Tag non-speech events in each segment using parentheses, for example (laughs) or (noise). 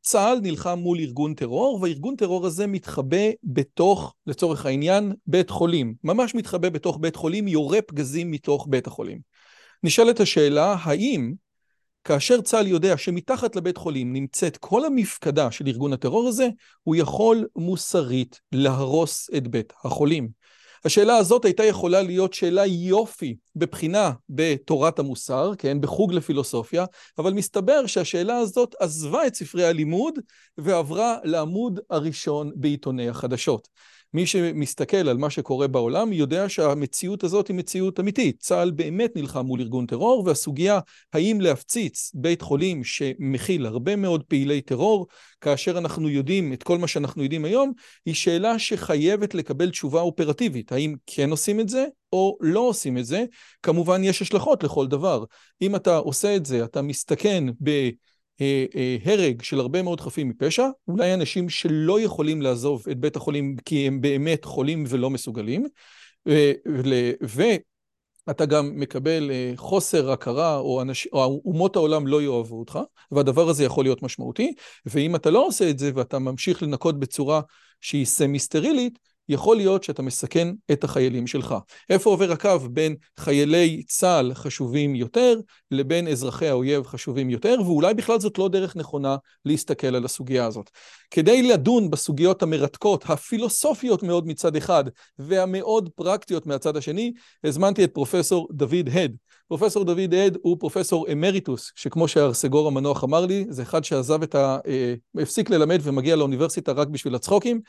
צה"ל נלחם מול ארגון טרור, והארגון טרור הזה מתחבא בתוך, לצורך העניין, בית חולים. ממש מתחבא בתוך בית חולים, יורה פגזים מתוך בית החולים. נשאלת השאלה, האם כאשר צה"ל יודע שמתחת לבית חולים נמצאת כל המפקדה של ארגון הטרור הזה, הוא יכול מוסרית להרוס את בית החולים. השאלה הזאת הייתה יכולה להיות שאלה יופי בבחינה בתורת המוסר, כן, בחוג לפילוסופיה, אבל מסתבר שהשאלה הזאת עזבה את ספרי הלימוד ועברה לעמוד הראשון בעיתוני החדשות. מי שמסתכל על מה שקורה בעולם יודע שהמציאות הזאת היא מציאות אמיתית. צה"ל באמת נלחם מול ארגון טרור, והסוגיה האם להפציץ בית חולים שמכיל הרבה מאוד פעילי טרור, כאשר אנחנו יודעים את כל מה שאנחנו יודעים היום, היא שאלה שחייבת לקבל תשובה אופרטיבית. האם כן עושים את זה או לא עושים את זה? כמובן יש השלכות לכל דבר. אם אתה עושה את זה, אתה מסתכן ב... אה, אה, הרג של הרבה מאוד חפים מפשע, אולי אנשים שלא יכולים לעזוב את בית החולים כי הם באמת חולים ולא מסוגלים, ואתה גם מקבל אה, חוסר הכרה או, אנש, או אומות העולם לא יאהבו אותך, והדבר הזה יכול להיות משמעותי, ואם אתה לא עושה את זה ואתה ממשיך לנקות בצורה שהיא סמי סטרילית, יכול להיות שאתה מסכן את החיילים שלך. איפה עובר הקו בין חיילי צה"ל חשובים יותר לבין אזרחי האויב חשובים יותר, ואולי בכלל זאת לא דרך נכונה להסתכל על הסוגיה הזאת. כדי לדון בסוגיות המרתקות, הפילוסופיות מאוד מצד אחד, והמאוד פרקטיות מהצד השני, הזמנתי את פרופסור דוד הד. פרופסור דוד הד הוא פרופסור אמריטוס, שכמו שהרסגור המנוח אמר לי, זה אחד שעזב את ה... אה, הפסיק ללמד ומגיע לאוניברסיטה רק בשביל הצחוקים.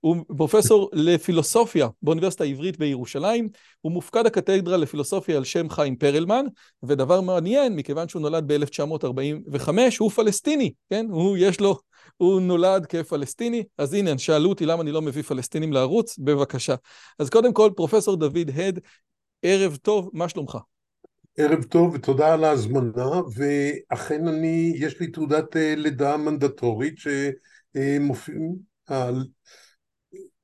הוא פרופסור לפילוסופיה באוניברסיטה העברית בירושלים, הוא מופקד הקתדרה לפילוסופיה על שם חיים פרלמן, ודבר מעניין, מכיוון שהוא נולד ב-1945, הוא פלסטיני, כן? הוא, יש לו, הוא נולד כפלסטיני, אז הנה, שאלו אותי למה אני לא מביא פלסטינים לערוץ, בבקשה. אז קודם כל, פרופסור דוד הד, ערב טוב, מה שלומך? ערב טוב ותודה על ההזמנה, ואכן אני, יש לי תעודת אה, לידה מנדטורית שמופיעים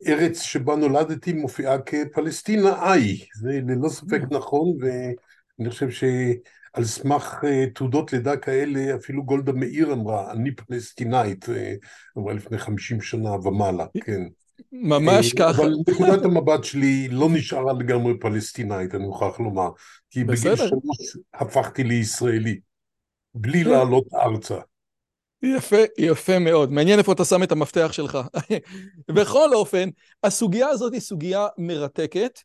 הארץ שבה נולדתי מופיעה כפלסטינאי, זה ללא ספק mm. נכון, ואני חושב שעל סמך אה, תעודות לידה כאלה, אפילו גולדה מאיר אמרה, אני פלסטינאית, אה, אמרה לפני חמישים שנה ומעלה, כן. ממש אה, ככה. אבל נקודת המבט שלי לא נשארה לגמרי פלסטינאית, אני מוכרח לומר. כי בגיל שלוש הפכתי לישראלי, בלי לעלות ארצה. יפה, יפה מאוד. מעניין איפה אתה שם את המפתח שלך. (laughs) בכל אופן, הסוגיה הזאת היא סוגיה מרתקת,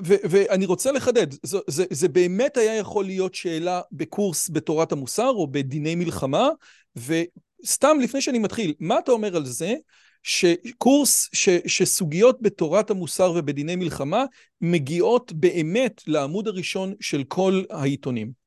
ואני רוצה לחדד, זה, זה, זה באמת היה יכול להיות שאלה בקורס בתורת המוסר או בדיני מלחמה, וסתם לפני שאני מתחיל, מה אתה אומר על זה שקורס, ש, שסוגיות בתורת המוסר ובדיני מלחמה מגיעות באמת לעמוד הראשון של כל העיתונים?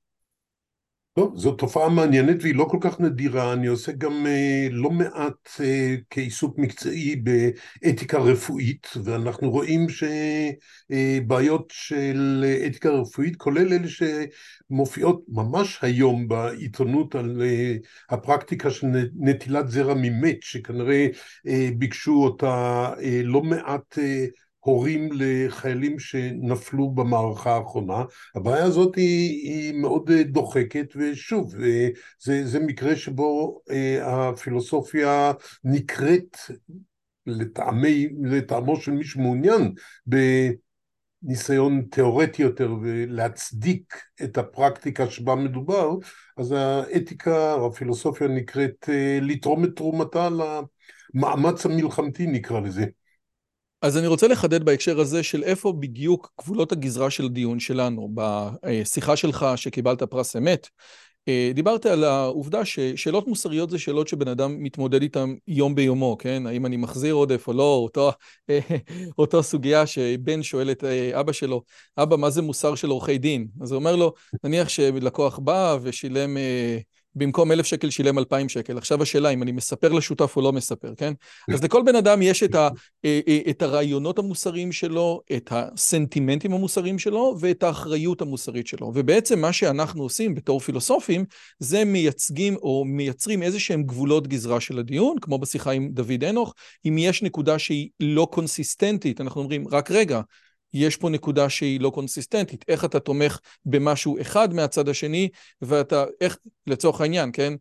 טוב, זו תופעה מעניינת והיא לא כל כך נדירה, אני עושה גם אה, לא מעט אה, כעיסוק מקצועי באתיקה רפואית, ואנחנו רואים שבעיות אה, של אתיקה רפואית, כולל אלה שמופיעות ממש היום בעיתונות על אה, הפרקטיקה של נטילת זרע ממת, שכנראה אה, ביקשו אותה אה, לא מעט אה, הורים לחיילים שנפלו במערכה האחרונה. הבעיה הזאת היא, היא מאוד אה, דוחקת, ושוב, אה, זה, זה מקרה שבו אה, הפילוסופיה נקראת לטעמי, לטעמו של מי שמעוניין בניסיון תיאורטי יותר ולהצדיק את הפרקטיקה שבה מדובר, אז האתיקה, הפילוסופיה נקראת לתרום את תרומתה למאמץ המלחמתי נקרא לזה. אז אני רוצה לחדד בהקשר הזה של איפה בדיוק גבולות הגזרה של הדיון שלנו. בשיחה שלך שקיבלת פרס אמת, דיברת על העובדה ששאלות מוסריות זה שאלות שבן אדם מתמודד איתן יום ביומו, כן? האם אני מחזיר עודף או לא, אותו, אותו סוגיה שבן שואל את אבא שלו, אבא, מה זה מוסר של עורכי דין? אז הוא אומר לו, נניח שלקוח בא ושילם... במקום אלף שקל שילם אלפיים שקל. עכשיו השאלה אם אני מספר לשותף או לא מספר, כן? אז לכל בן אדם יש את, ה, אה, אה, את הרעיונות המוסריים שלו, את הסנטימנטים המוסריים שלו ואת האחריות המוסרית שלו. ובעצם מה שאנחנו עושים בתור פילוסופים, זה מייצגים או מייצרים איזה שהם גבולות גזרה של הדיון, כמו בשיחה עם דוד אנוך, אם יש נקודה שהיא לא קונסיסטנטית, אנחנו אומרים, רק רגע, יש פה נקודה שהיא לא קונסיסטנטית. איך אתה תומך במשהו אחד מהצד השני, ואתה, איך, לצורך העניין, כן?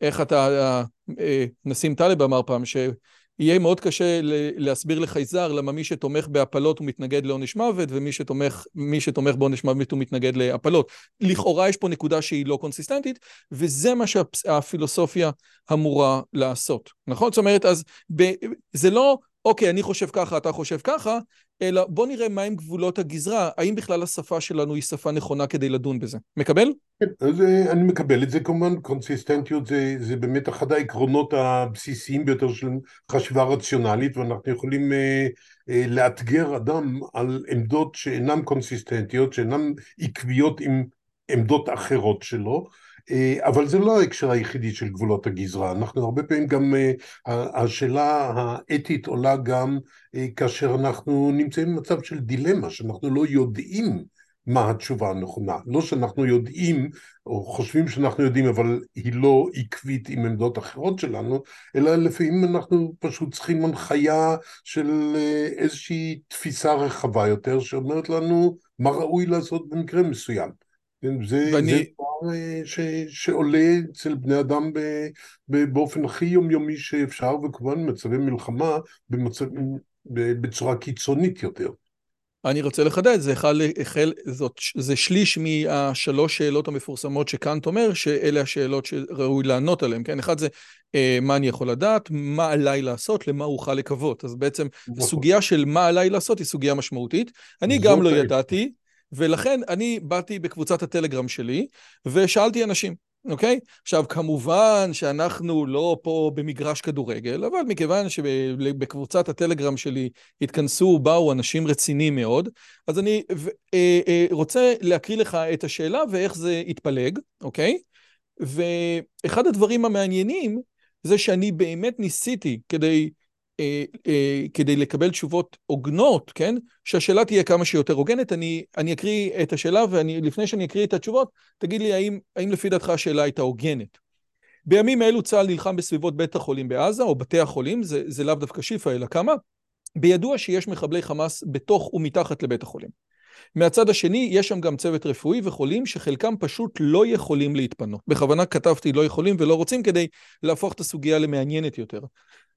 איך אתה, אה, אה, נסים טלב אמר פעם, שיהיה מאוד קשה להסביר לחייזר למה מי שתומך בהפלות הוא מתנגד לעונש מוות, ומי שתומך, שתומך בעונש מוות הוא מתנגד להפלות. לכאורה יש פה נקודה שהיא לא קונסיסטנטית, וזה מה שהפילוסופיה אמורה לעשות, נכון? זאת אומרת, אז ב, זה לא... אוקיי, אני חושב ככה, אתה חושב ככה, אלא בוא נראה מהם גבולות הגזרה, האם בכלל השפה שלנו היא שפה נכונה כדי לדון בזה. מקבל? כן, אז אה, אני מקבל את זה כמובן, קונסיסטנטיות זה, זה באמת אחד העקרונות הבסיסיים ביותר של חשיבה רציונלית, ואנחנו יכולים אה, אה, לאתגר אדם על עמדות שאינן קונסיסטנטיות, שאינן עקביות עם עמדות אחרות שלו. אה, אבל זה לא ההקשר היחידי של גבולות הגזרה, אנחנו הרבה פעמים גם, אה, השאלה האתית עולה גם אה, כאשר אנחנו נמצאים במצב של דילמה, שאנחנו לא יודעים מה התשובה הנכונה, לא שאנחנו יודעים או חושבים שאנחנו יודעים אבל היא לא עקבית עם עמדות אחרות שלנו, אלא לפעמים אנחנו פשוט צריכים הנחיה של איזושהי תפיסה רחבה יותר שאומרת לנו מה ראוי לעשות במקרה מסוים. כן, זה, ואני... זה דבר אה, ש, שעולה אצל בני אדם ב, ב, באופן הכי יומיומי שאפשר, וכמובן במצבי מלחמה במצב, בצורה קיצונית יותר. אני רוצה לחדד, זה, החל, החל, זאת, זה שליש מהשלוש שאלות המפורסמות שקאנט אומר, שאלה השאלות שראוי לענות עליהן, כן? אחד זה אה, מה אני יכול לדעת, מה עליי לעשות, למה אוכל לקוות. אז בעצם נכון. סוגיה של מה עליי לעשות היא סוגיה משמעותית. אני גם לא ידעתי, ולכן אני באתי בקבוצת הטלגרם שלי ושאלתי אנשים, אוקיי? עכשיו, כמובן שאנחנו לא פה במגרש כדורגל, אבל מכיוון שבקבוצת הטלגרם שלי התכנסו, באו אנשים רציניים מאוד, אז אני אה, אה, רוצה להקריא לך את השאלה ואיך זה התפלג, אוקיי? ואחד הדברים המעניינים זה שאני באמת ניסיתי כדי כדי לקבל תשובות הוגנות, כן? שהשאלה תהיה כמה שיותר הוגנת. אני, אני אקריא את השאלה, ולפני שאני אקריא את התשובות, תגיד לי האם, האם לפי דעתך השאלה הייתה הוגנת. בימים אלו צה"ל נלחם בסביבות בית החולים בעזה, או בתי החולים, זה, זה לאו דווקא שיפא, אלא כמה, בידוע שיש מחבלי חמאס בתוך ומתחת לבית החולים. מהצד השני, יש שם גם צוות רפואי וחולים שחלקם פשוט לא יכולים להתפנות. בכוונה כתבתי לא יכולים ולא רוצים כדי להפוך את הסוגיה למעניינת יותר.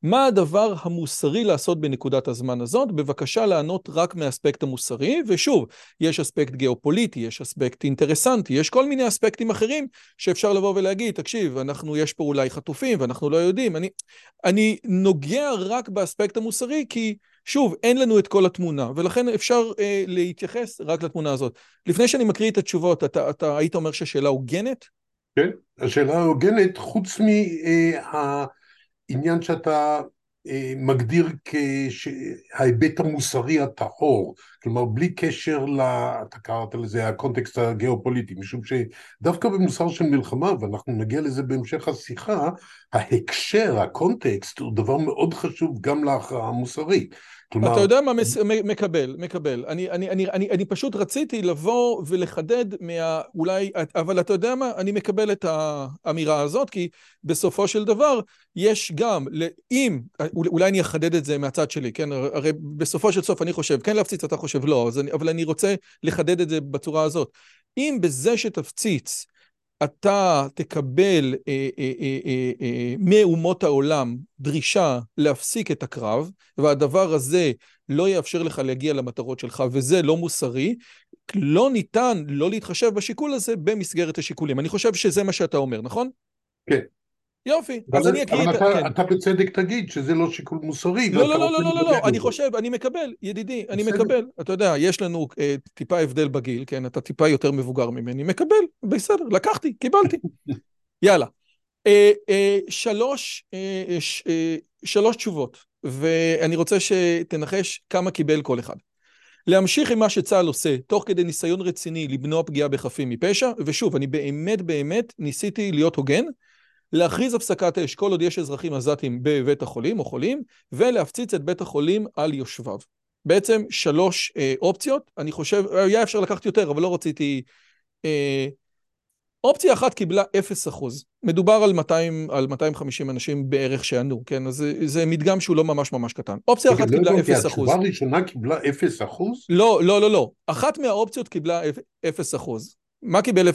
מה הדבר המוסרי לעשות בנקודת הזמן הזאת? בבקשה לענות רק מהאספקט המוסרי, ושוב, יש אספקט גיאופוליטי, יש אספקט אינטרסנטי, יש כל מיני אספקטים אחרים שאפשר לבוא ולהגיד, תקשיב, אנחנו, יש פה אולי חטופים ואנחנו לא יודעים. אני, אני נוגע רק באספקט המוסרי כי, שוב, אין לנו את כל התמונה, ולכן אפשר אה, להתייחס רק לתמונה הזאת. לפני שאני מקריא את התשובות, אתה, אתה היית אומר שהשאלה הוגנת? כן, השאלה הוגנת, חוץ מה... עניין שאתה אה, מגדיר כהיבט המוסרי הטהור, כלומר בלי קשר, ל... אתה קראת לזה הקונטקסט הגיאופוליטי, משום שדווקא במוסר של מלחמה, ואנחנו נגיע לזה בהמשך השיחה, ההקשר, הקונטקסט הוא דבר מאוד חשוב גם להכרעה המוסרית. כלומר... אתה יודע מה מס... מקבל, מקבל. אני, אני, אני, אני, אני פשוט רציתי לבוא ולחדד מה... אולי... אבל אתה יודע מה? אני מקבל את האמירה הזאת, כי בסופו של דבר יש גם, אם... אולי אני אחדד את זה מהצד שלי, כן? הרי בסופו של סוף אני חושב, כן להפציץ, אתה חושב לא, אני, אבל אני רוצה לחדד את זה בצורה הזאת. אם בזה שתפציץ אתה תקבל אה, אה, אה, אה, אה, מאומות העולם דרישה להפסיק את הקרב, והדבר הזה לא יאפשר לך להגיע למטרות שלך, וזה לא מוסרי, לא ניתן לא להתחשב בשיקול הזה במסגרת השיקולים. אני חושב שזה מה שאתה אומר, נכון? כן. יופי, אז אני אקריא את... אבל אתה בצדק תגיד שזה לא שיקול מוסרי. לא, לא, לא, לא, לא, לא, אני חושב, אני מקבל, ידידי, אני מקבל. אתה יודע, יש לנו טיפה הבדל בגיל, כן? אתה טיפה יותר מבוגר ממני, מקבל, בסדר, לקחתי, קיבלתי. (laughs) יאללה. שלוש, שלוש תשובות, ואני רוצה שתנחש כמה קיבל כל אחד. להמשיך עם מה שצה"ל עושה, תוך כדי ניסיון רציני למנוע פגיעה בחפים מפשע, ושוב, אני באמת באמת ניסיתי להיות הוגן, להכריז הפסקת אש כל עוד יש אזרחים עזתים בבית החולים או חולים, ולהפציץ את בית החולים על יושביו. בעצם שלוש אה, אופציות, אני חושב, היה אפשר לקחת יותר, אבל לא רציתי... אה, אופציה אחת קיבלה 0%. מדובר על, 200, על 250 אנשים בערך שענו, כן? אז זה, זה מדגם שהוא לא ממש ממש קטן. אופציה אחת קיבלה 0%. התשובה הראשונה קיבלה 0%? לא, לא, לא, לא. אחת מהאופציות קיבלה 0%. מה קיבל 0%?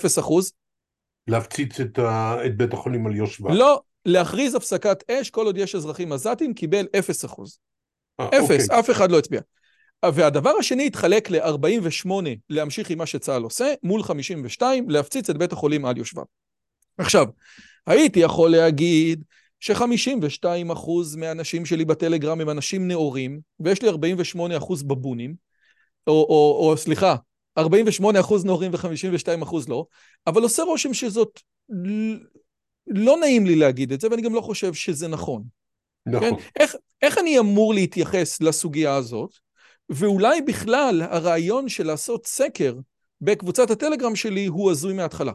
להפציץ את, ה... את בית החולים על יושבה. לא, להכריז הפסקת אש כל עוד יש אזרחים עזתים קיבל 0%. אפס, אוקיי. אף אחד לא הצביע. והדבר השני התחלק ל-48 להמשיך עם מה שצה"ל עושה, מול 52 להפציץ את בית החולים על יושביו. עכשיו, הייתי יכול להגיד ש-52 אחוז מהאנשים שלי בטלגרם הם אנשים נאורים, ויש לי 48 אחוז בבונים, או, או, או סליחה, 48 אחוז נאורים ו-52 אחוז לא, אבל עושה רושם שזאת, לא נעים לי להגיד את זה, ואני גם לא חושב שזה נכון. נכון. כן? איך, איך אני אמור להתייחס לסוגיה הזאת? ואולי בכלל הרעיון של לעשות סקר בקבוצת הטלגרם שלי הוא הזוי מההתחלה.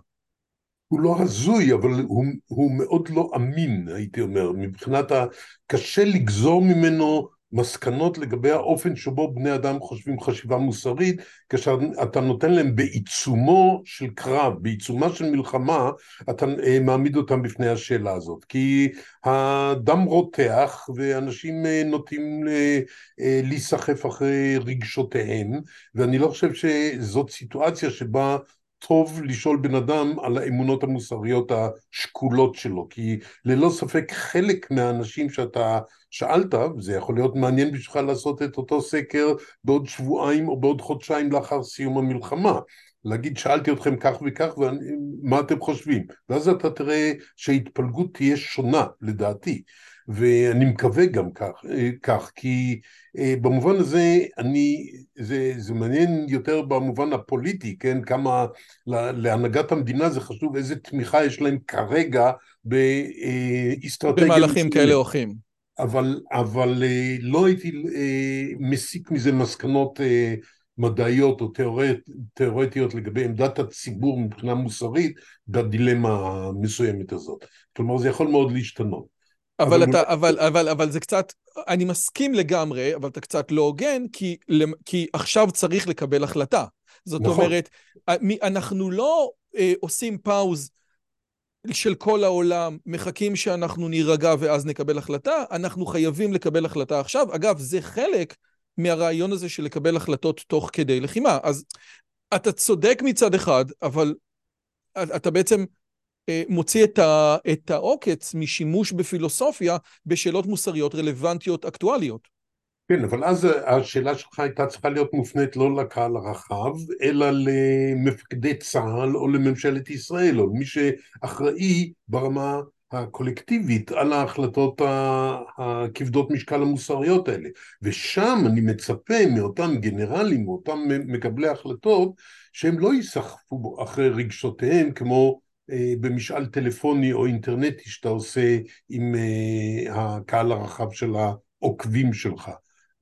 הוא לא הזוי, אבל הוא, הוא מאוד לא אמין, הייתי אומר, מבחינת ה... קשה לגזור ממנו מסקנות לגבי האופן שבו בני אדם חושבים חשיבה מוסרית, כשאתה נותן להם בעיצומו של קרב, בעיצומה של מלחמה, אתה אה, מעמיד אותם בפני השאלה הזאת. כי הדם רותח ואנשים אה, נוטים אה, להיסחף אחרי רגשותיהם, ואני לא חושב שזאת סיטואציה שבה טוב לשאול בן אדם על האמונות המוסריות השקולות שלו, כי ללא ספק חלק מהאנשים שאתה שאלת, וזה יכול להיות מעניין בשבילך לעשות את אותו סקר בעוד שבועיים או בעוד חודשיים לאחר סיום המלחמה. להגיד שאלתי אתכם כך וכך ומה אתם חושבים ואז אתה תראה שההתפלגות תהיה שונה לדעתי ואני מקווה גם כך, כך כי אה, במובן הזה אני, זה, זה מעניין יותר במובן הפוליטי, כן, כמה להנהגת המדינה זה חשוב איזה תמיכה יש להם כרגע באסטרטגיה. במהלכים כאלה או אחרים. אבל, אבל אה, לא הייתי אה, מסיק מזה מסקנות אה, מדעיות או תיאורט, תיאורטיות לגבי עמדת הציבור מבחינה מוסרית בדילמה המסוימת הזאת. כלומר זה יכול מאוד להשתנות. אבל, אבל, אתה, אבל, אבל, אבל זה קצת, אני מסכים לגמרי, אבל אתה קצת לא הוגן, כי, כי עכשיו צריך לקבל החלטה. זאת נכון. אומרת, אנחנו לא אה, עושים פאוז של כל העולם, מחכים שאנחנו נירגע ואז נקבל החלטה, אנחנו חייבים לקבל החלטה עכשיו. אגב, זה חלק מהרעיון הזה של לקבל החלטות תוך כדי לחימה. אז אתה צודק מצד אחד, אבל אתה בעצם אה, מוציא את, ה, את העוקץ משימוש בפילוסופיה בשאלות מוסריות רלוונטיות אקטואליות. כן, אבל אז השאלה שלך הייתה צריכה להיות מופנית לא לקהל הרחב, אלא למפקדי צה"ל או לממשלת ישראל, או למי שאחראי ברמה הקולקטיבית על ההחלטות הכבדות משקל המוסריות האלה. ושם אני מצפה מאותם גנרלים, מאותם מקבלי החלטות, שהם לא ייסחפו אחרי רגשותיהם כמו אה, במשאל טלפוני או אינטרנטי שאתה עושה עם אה, הקהל הרחב של העוקבים שלך.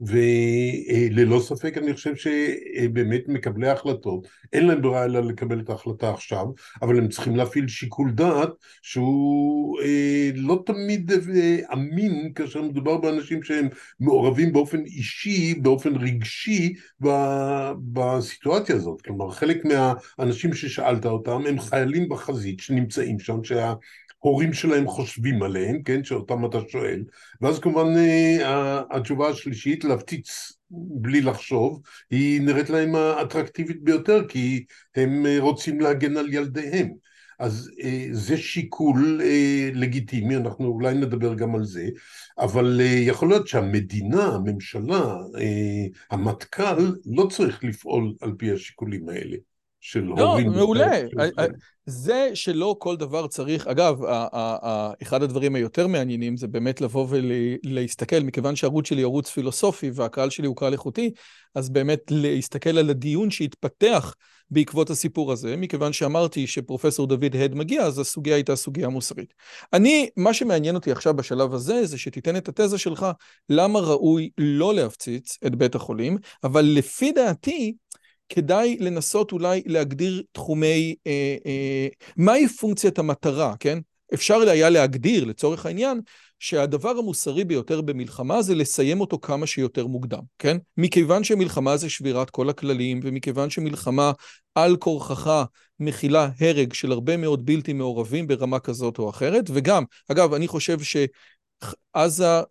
וללא ספק אני חושב שבאמת מקבלי ההחלטות, אין להם ברירה אלא לקבל את ההחלטה עכשיו, אבל הם צריכים להפעיל שיקול דעת שהוא אה, לא תמיד אה, אמין כאשר מדובר באנשים שהם מעורבים באופן אישי, באופן רגשי בסיטואציה הזאת. כלומר, חלק מהאנשים ששאלת אותם הם חיילים בחזית שנמצאים שם, שה... הורים שלהם חושבים עליהם, כן, שאותם אתה שואל, ואז כמובן אה, התשובה השלישית, להפציץ בלי לחשוב, היא נראית להם האטרקטיבית ביותר, כי הם אה, רוצים להגן על ילדיהם. אז אה, זה שיקול לגיטימי, אנחנו אולי נדבר גם על זה, אבל יכול להיות שהמדינה, הממשלה, המטכ"ל, לא צריך לפעול על פי השיקולים האלה. של לא, הורים. מעולה. זה שלא כל דבר צריך, אגב, אחד הדברים היותר מעניינים זה באמת לבוא ולהסתכל, מכיוון שהערוץ שלי הוא ערוץ פילוסופי והקהל שלי הוא קהל איכותי, אז באמת להסתכל על הדיון שהתפתח בעקבות הסיפור הזה, מכיוון שאמרתי שפרופסור דוד הד מגיע, אז הסוגיה הייתה סוגיה מוסרית. אני, מה שמעניין אותי עכשיו בשלב הזה, זה שתיתן את התזה שלך, למה ראוי לא להפציץ את בית החולים, אבל לפי דעתי, כדאי לנסות אולי להגדיר תחומי, אה, אה, מהי פונקציית המטרה, כן? אפשר היה להגדיר, לצורך העניין, שהדבר המוסרי ביותר במלחמה זה לסיים אותו כמה שיותר מוקדם, כן? מכיוון שמלחמה זה שבירת כל הכללים, ומכיוון שמלחמה על כורחך מכילה הרג של הרבה מאוד בלתי מעורבים ברמה כזאת או אחרת, וגם, אגב, אני חושב שעזה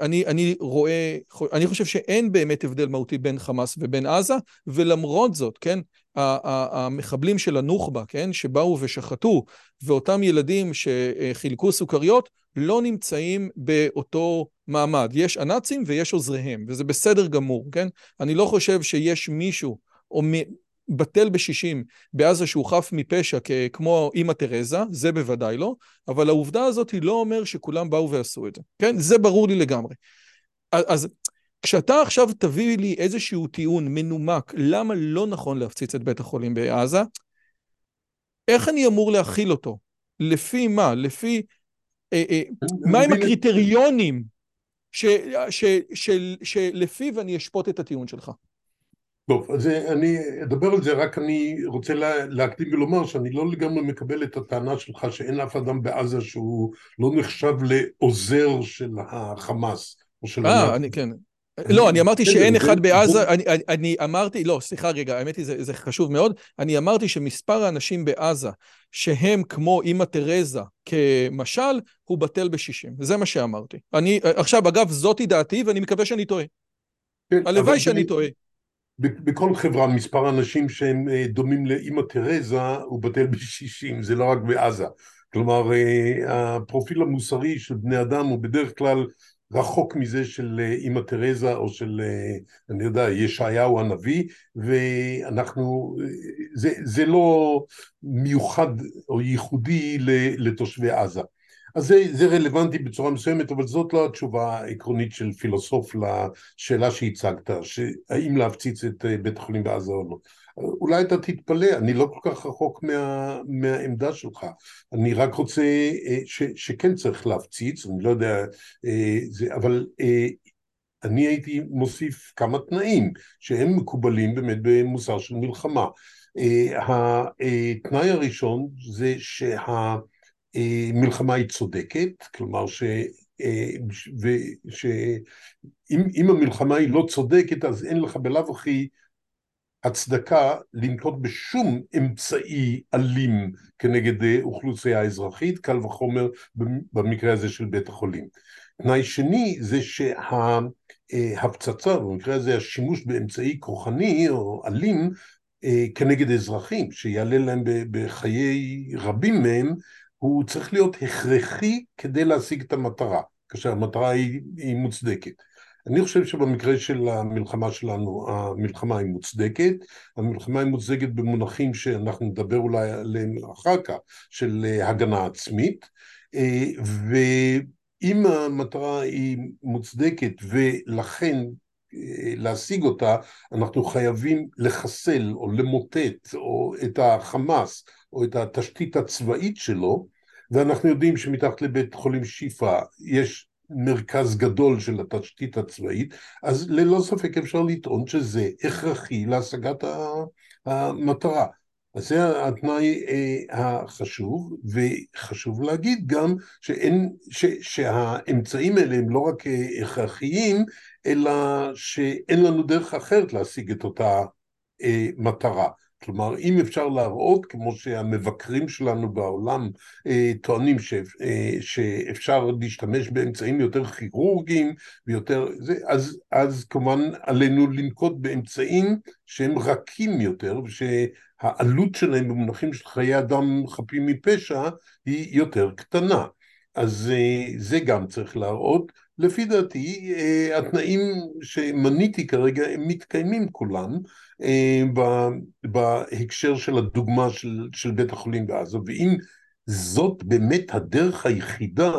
אני, אני רואה, אני חושב שאין באמת הבדל מהותי בין חמאס ובין עזה, ולמרות זאת, כן, המחבלים של הנוח'בה, כן, שבאו ושחטו, ואותם ילדים שחילקו סוכריות, לא נמצאים באותו מעמד. יש הנאצים ויש עוזריהם, וזה בסדר גמור, כן? אני לא חושב שיש מישהו, או בטל בשישים בעזה שהוא חף מפשע כמו אימא תרזה, זה בוודאי לא, אבל העובדה הזאת היא לא אומר שכולם באו ועשו את זה, כן? זה ברור לי לגמרי. אז כשאתה עכשיו תביא לי איזשהו טיעון מנומק למה לא נכון להפציץ את בית החולים בעזה, איך אני אמור להכיל אותו? לפי מה? לפי... אה, אה, מהם הקריטריונים שלפיו אני אשפוט את הטיעון שלך? טוב, אז אני אדבר על זה, רק אני רוצה לה, להקדים ולומר שאני לא לגמרי מקבל את הטענה שלך שאין אף אדם בעזה שהוא לא נחשב לעוזר של החמאס או של... אה, אני כן. לא, אני אמרתי שאין אחד בעזה, אני אמרתי, לא, סליחה רגע, האמת היא, זה חשוב מאוד, אני אמרתי שמספר האנשים בעזה שהם כמו אימא תרזה כמשל, הוא בטל בשישים, זה מה שאמרתי. אני, עכשיו, אגב, זאתי דעתי ואני מקווה שאני טועה. כן, הלוואי שאני טועה. בכל חברה מספר אנשים שהם אה, דומים לאימא תרזה הוא בטל בשישים, זה לא רק בעזה. כלומר, אה, הפרופיל המוסרי של בני אדם הוא בדרך כלל רחוק מזה של אה, אימא תרזה או של, אני יודע, ישעיהו הנביא, ואנחנו, זה, זה לא מיוחד או ייחודי לתושבי עזה. אז זה, זה רלוונטי בצורה מסוימת, אבל זאת לא התשובה העקרונית של פילוסוף לשאלה שהצגת, האם להפציץ את אה, בית החולים בעזה או לא. אולי אתה תתפלא, אני לא כל כך רחוק מה, מהעמדה שלך. אני רק רוצה אה, ש, שכן צריך להפציץ, אני לא יודע, אה, זה, אבל אני הייתי מוסיף כמה תנאים שהם מקובלים באמת במוסר של מלחמה. התנאי הראשון זה שה... מלחמה היא צודקת, כלומר ש... שאם המלחמה היא לא צודקת אז אין לך בלאו הכי הצדקה לנקוט בשום אמצעי אלים כנגד אוכלוסייה אזרחית, קל וחומר במקרה הזה של בית החולים. תנאי שני זה שהפצצה, במקרה הזה השימוש באמצעי כוחני או אלים כנגד אזרחים, שיעלה להם בחיי רבים מהם, הוא צריך להיות הכרחי כדי להשיג את המטרה, כאשר המטרה היא, היא מוצדקת. אני חושב שבמקרה של המלחמה שלנו, המלחמה היא מוצדקת, המלחמה היא מוצדקת במונחים שאנחנו נדבר אולי עליהם אחר כך, של הגנה עצמית, ואם המטרה היא מוצדקת ולכן להשיג אותה, אנחנו חייבים לחסל או למוטט או את החמאס או את התשתית הצבאית שלו, ואנחנו יודעים שמתחת לבית חולים שיפא יש מרכז גדול של התשתית הצבאית, אז ללא ספק אפשר לטעון שזה הכרחי להשגת המטרה. אז זה התנאי אה, החשוב, וחשוב להגיד גם שאין, ש, שהאמצעים האלה הם לא רק אה, הכרחיים, אלא שאין לנו דרך אחרת להשיג את אותה אה, מטרה. כלומר, אם אפשר להראות, כמו שהמבקרים שלנו בעולם אה, טוענים ש, אה, שאפשר להשתמש באמצעים יותר כירורגיים ויותר זה, אז, אז כמובן עלינו לנקוט באמצעים שהם רכים יותר, ושהעלות שלהם במונחים של חיי אדם חפים מפשע היא יותר קטנה. אז אה, זה גם צריך להראות, לפי דעתי, התנאים שמניתי כרגע הם מתקיימים כולם בהקשר של הדוגמה של, של בית החולים בעזה, ואם זאת באמת הדרך היחידה,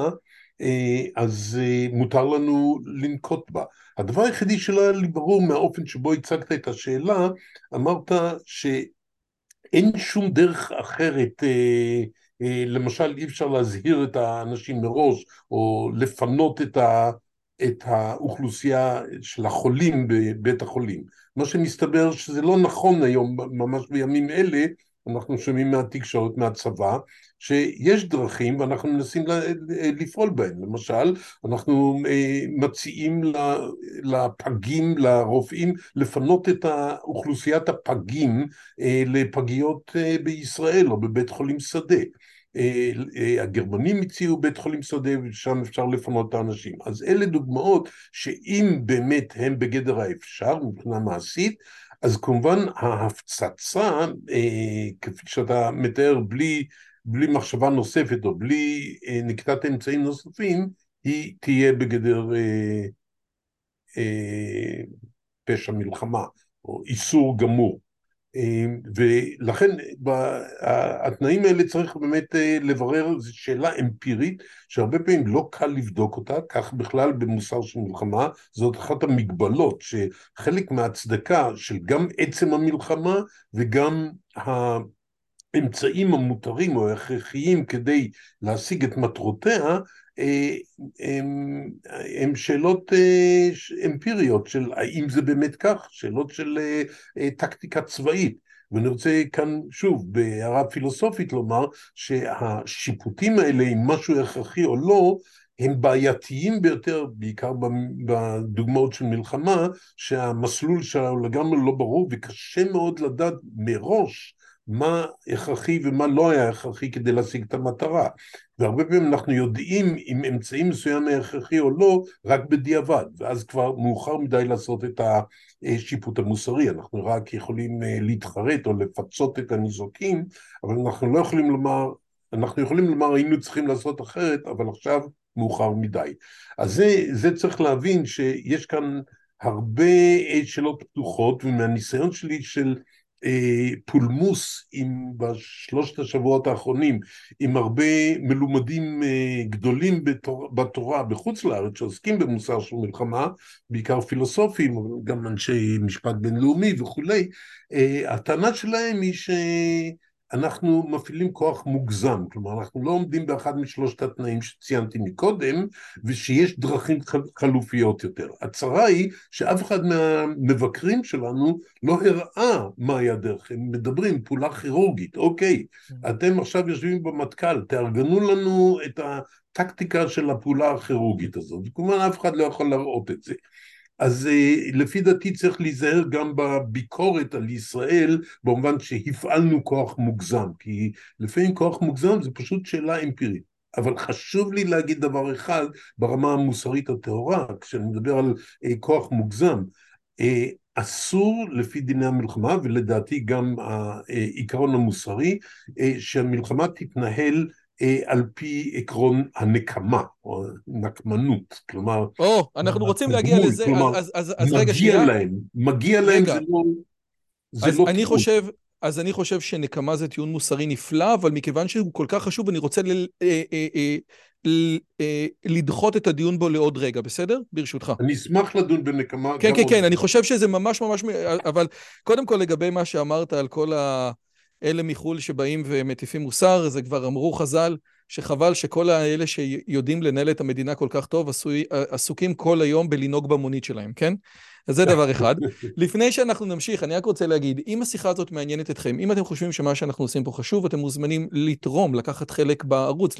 אז מותר לנו לנקוט בה. הדבר היחידי שלא היה לי ברור מהאופן שבו הצגת את השאלה, אמרת שאין שום דרך אחרת אה, למשל אי אפשר להזהיר את האנשים מראש או לפנות את, ה, את האוכלוסייה של החולים בבית החולים. מה שמסתבר שזה לא נכון היום, ממש בימים אלה, אנחנו שומעים מהתקשורת, מהצבא, שיש דרכים ואנחנו מנסים לפעול בהן. למשל, אנחנו אה, מציעים לפגים, לרופאים, לפנות את אוכלוסיית הפגים אה, לפגיות בישראל או בבית חולים שדה. אה, אה, הגרמנים הציעו בית חולים שדה ושם אפשר לפנות את האנשים. אז אלה דוגמאות שאם באמת הם בגדר האפשר מבחינה מעשית, אז כמובן ההפצצה, אה, כפי שאתה מתאר, בלי, בלי מחשבה נוספת או בלי נקיטת אמצעים נוספים, היא תהיה בגדר פשע מלחמה או איסור גמור. אמ, ולכן התנאים האלה צריך באמת אה, לברר, זו שאלה אמפירית שהרבה פעמים לא קל לבדוק אותה, כך בכלל במוסר של מלחמה, זאת אחת המגבלות שחלק מההצדקה של גם עצם המלחמה וגם האמצעים המותרים או ההכרחיים כדי להשיג את מטרותיה הן שאלות אה, אמפיריות של האם זה באמת כך, שאלות של אה, אה, טקטיקה צבאית. ואני רוצה כאן שוב בהערה פילוסופית לומר שהשיפוטים האלה אם משהו הכרחי או לא הם בעייתיים ביותר, בעיקר בדוגמאות של מלחמה, שהמסלול שלנו לגמרי לא ברור וקשה מאוד לדעת מראש מה הכרחי ומה לא היה הכרחי כדי להשיג את המטרה. והרבה פעמים אנחנו יודעים אם אמצעי מסוים היה הכרחי או לא, רק בדיעבד, ואז כבר מאוחר מדי לעשות את השיפוט המוסרי. אנחנו רק יכולים אה, להתחרט או לפצות את הניזוקים, אבל אנחנו לא יכולים לומר, אנחנו יכולים לומר היינו צריכים לעשות אחרת, אבל עכשיו מאוחר מדי. אז זה, זה צריך להבין שיש כאן הרבה אה, שאלות פתוחות, ומהניסיון שלי של פולמוס עם, בשלושת השבועות האחרונים עם הרבה מלומדים אה, גדולים בתור, בתורה בחוץ לארץ שעוסקים במוסר של מלחמה, בעיקר פילוסופים, גם אנשי משפט בינלאומי וכולי, אה, הטענה שלהם היא ש... אנחנו מפעילים כוח מוגזם, כלומר אנחנו לא עומדים באחד משלושת התנאים שציינתי מקודם, ושיש דרכים חלופיות יותר. הצרה היא שאף אחד מהמבקרים שלנו לא הראה מהי הדרך, הם מדברים פעולה כירורגית, אוקיי, אתם עכשיו יושבים במטכ"ל, תארגנו לנו את הטקטיקה של הפעולה הכירורגית הזאת, וכמובן אף אחד לא יכול להראות את זה. אז אה, לפי דעתי צריך להיזהר גם בביקורת על ישראל במובן שהפעלנו כוח מוגזם, כי לפעמים כוח מוגזם זה פשוט שאלה אמפירית. אבל חשוב לי להגיד דבר אחד ברמה המוסרית הטהורה, כשאני מדבר על אה, כוח מוגזם, אה, אסור לפי דיני המלחמה, ולדעתי גם העיקרון המוסרי, שהמלחמה תתנהל על פי עקרון הנקמה, או נקמנות, כלומר... או, אנחנו רוצים להגיע לזה, כלומר, אז, אז, אז רגע, שנייה. מגיע להם, מגיע להם, זה לא... אז לא אני חושב, אז אני חושב שנקמה זה טיעון מוסרי נפלא, אבל מכיוון שהוא כל כך חשוב, אני רוצה ל, אה, אה, אה, ל, אה, לדחות את הדיון בו לעוד רגע, בסדר? ברשותך. אני אשמח לדון בנקמה. כן, כן, כן, אני חושב שזה ממש ממש... אבל קודם כל לגבי מה שאמרת על כל ה... אלה מחו"ל שבאים ומטיפים מוסר, זה כבר אמרו חז"ל, שחבל שכל האלה שיודעים לנהל את המדינה כל כך טוב, עסוקים כל היום בלנהוג במונית שלהם, כן? אז זה דבר אחד. לפני שאנחנו נמשיך, אני רק רוצה להגיד, אם השיחה הזאת מעניינת אתכם, אם אתם חושבים שמה שאנחנו עושים פה חשוב, אתם מוזמנים לתרום, לקחת חלק בערוץ,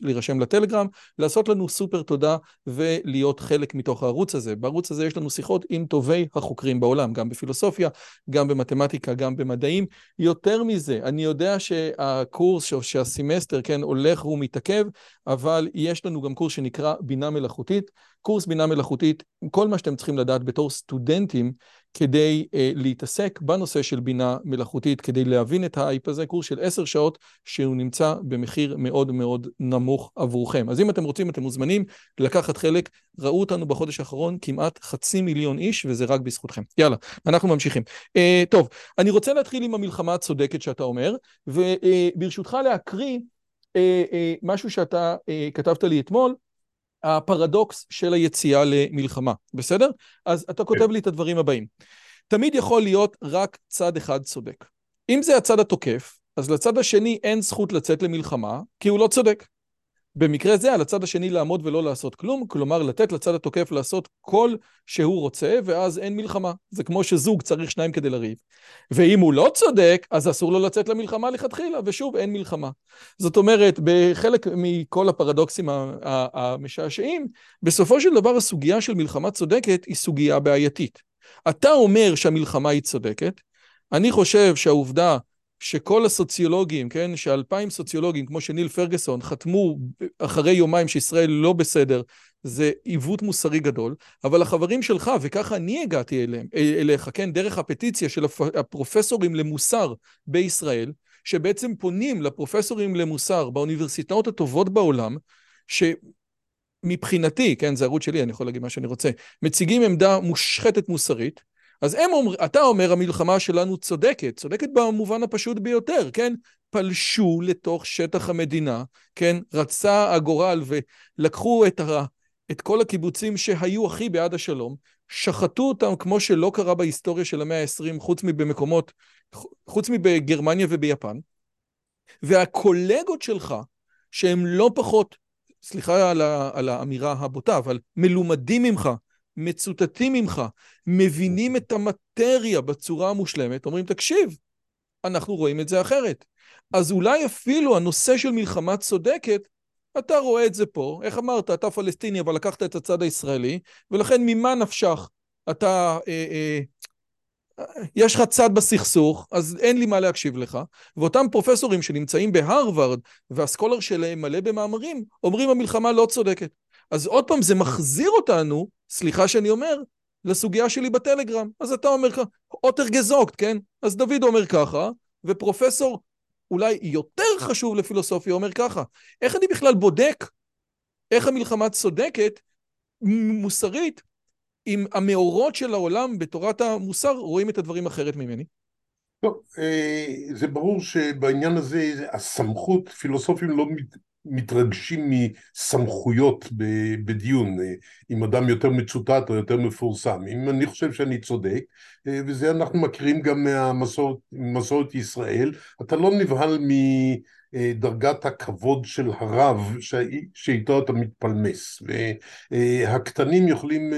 להירשם לטלגרם, לעשות לנו סופר תודה ולהיות חלק מתוך הערוץ הזה. בערוץ הזה יש לנו שיחות עם טובי החוקרים בעולם, גם בפילוסופיה, גם במתמטיקה, גם במדעים. יותר מזה, אני יודע שהקורס, שהסמסטר, כן, הולך ומתעכב, אבל יש לנו גם קורס שנקרא בינה מלאכותית. קורס בינה מלאכותית, כל מה שאתם צריכים לדעת בתור סטודנטים, כדי אה, להתעסק בנושא של בינה מלאכותית, כדי להבין את האייפ הזה, קורס של עשר שעות שהוא נמצא במחיר מאוד מאוד נמוך עבורכם. אז אם אתם רוצים, אתם מוזמנים לקחת חלק. ראו אותנו בחודש האחרון כמעט חצי מיליון איש, וזה רק בזכותכם. יאללה, אנחנו ממשיכים. אה, טוב, אני רוצה להתחיל עם המלחמה הצודקת שאתה אומר, וברשותך להקריא אה, אה, משהו שאתה אה, כתבת לי אתמול, הפרדוקס של היציאה למלחמה, בסדר? אז אתה כותב כן. לי את הדברים הבאים. תמיד יכול להיות רק צד אחד צודק. אם זה הצד התוקף, אז לצד השני אין זכות לצאת למלחמה, כי הוא לא צודק. במקרה זה על הצד השני לעמוד ולא לעשות כלום, כלומר לתת לצד התוקף לעשות כל שהוא רוצה, ואז אין מלחמה. זה כמו שזוג צריך שניים כדי לריב. ואם הוא לא צודק, אז אסור לו לצאת למלחמה לכתחילה, ושוב, אין מלחמה. זאת אומרת, בחלק מכל הפרדוקסים המשעשעים, בסופו של דבר הסוגיה של מלחמה צודקת היא סוגיה בעייתית. אתה אומר שהמלחמה היא צודקת, אני חושב שהעובדה שכל הסוציולוגים, כן, שאלפיים סוציולוגים, כמו שניל פרגוסון, חתמו אחרי יומיים שישראל לא בסדר, זה עיוות מוסרי גדול, אבל החברים שלך, וככה אני הגעתי אליהם, אליך, כן, דרך הפטיציה של הפרופסורים למוסר בישראל, שבעצם פונים לפרופסורים למוסר באוניברסיטאות הטובות בעולם, שמבחינתי, כן, זה ערוץ שלי, אני יכול להגיד מה שאני רוצה, מציגים עמדה מושחתת מוסרית, אז הם אומר, אתה אומר המלחמה שלנו צודקת, צודקת במובן הפשוט ביותר, כן? פלשו לתוך שטח המדינה, כן? רצה הגורל ולקחו את, ה, את כל הקיבוצים שהיו הכי בעד השלום, שחטו אותם כמו שלא קרה בהיסטוריה של המאה ה-20, חוץ מבמקומות, חוץ מבגרמניה וביפן, והקולגות שלך, שהם לא פחות, סליחה על, ה, על האמירה הבוטה, אבל מלומדים ממך, מצוטטים ממך, מבינים את המטריה בצורה המושלמת, אומרים, תקשיב, אנחנו רואים את זה אחרת. אז אולי אפילו הנושא של מלחמה צודקת, אתה רואה את זה פה, איך אמרת, אתה פלסטיני, אבל לקחת את הצד הישראלי, ולכן ממה נפשך? אתה, אה, אה, יש לך צד בסכסוך, אז אין לי מה להקשיב לך. ואותם פרופסורים שנמצאים בהרווארד, והסקולר שלהם מלא במאמרים, אומרים המלחמה לא צודקת. אז עוד פעם, זה מחזיר אותנו, סליחה שאני אומר, לסוגיה שלי בטלגרם. אז אתה אומר ככה, אוטר גזוקט, כן? אז דוד אומר ככה, ופרופסור אולי יותר חשוב לפילוסופיה אומר ככה. איך אני בכלל בודק איך המלחמה צודקת, מוסרית, אם המאורות של העולם בתורת המוסר רואים את הדברים אחרת ממני? טוב, אה, זה ברור שבעניין הזה הסמכות, פילוסופים לא מתרגשים מסמכויות בדיון, אם אדם יותר מצוטט או יותר מפורסם. אם אני חושב שאני צודק, וזה אנחנו מכירים גם מהמסורת ישראל, אתה לא נבהל מדרגת הכבוד של הרב שאיתו אתה מתפלמס. והקטנים יכולים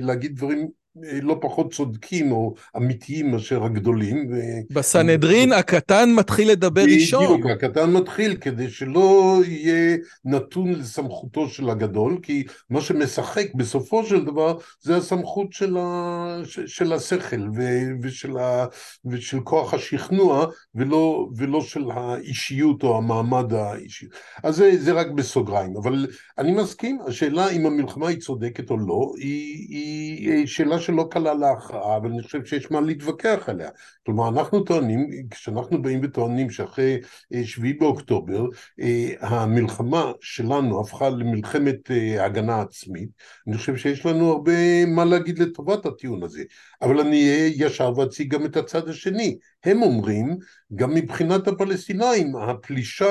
להגיד דברים לא פחות צודקים או אמיתיים מאשר הגדולים. בסנהדרין הקטן מתחיל לדבר ראשון. בדיוק, הקטן מתחיל כדי שלא יהיה נתון לסמכותו של הגדול, כי מה שמשחק בסופו של דבר זה הסמכות של, ה... של השכל ו... ושל, ה... ושל כוח השכנוע ולא, ולא של האישיות או המעמד האישי. אז זה, זה רק בסוגריים, אבל אני מסכים, השאלה אם המלחמה היא צודקת או לא, היא, היא שאלה שלא קלה להכרעה, אבל אני חושב שיש מה להתווכח עליה. כלומר, אנחנו טוענים, כשאנחנו באים וטוענים שאחרי אה, שביעי באוקטובר, אה, המלחמה שלנו הפכה למלחמת אה, הגנה עצמית, אני חושב שיש לנו הרבה מה להגיד לטובת הטיעון הזה. אבל אני אהיה ישר ואציג גם את הצד השני. הם אומרים, גם מבחינת הפלסטינאים, הפלישה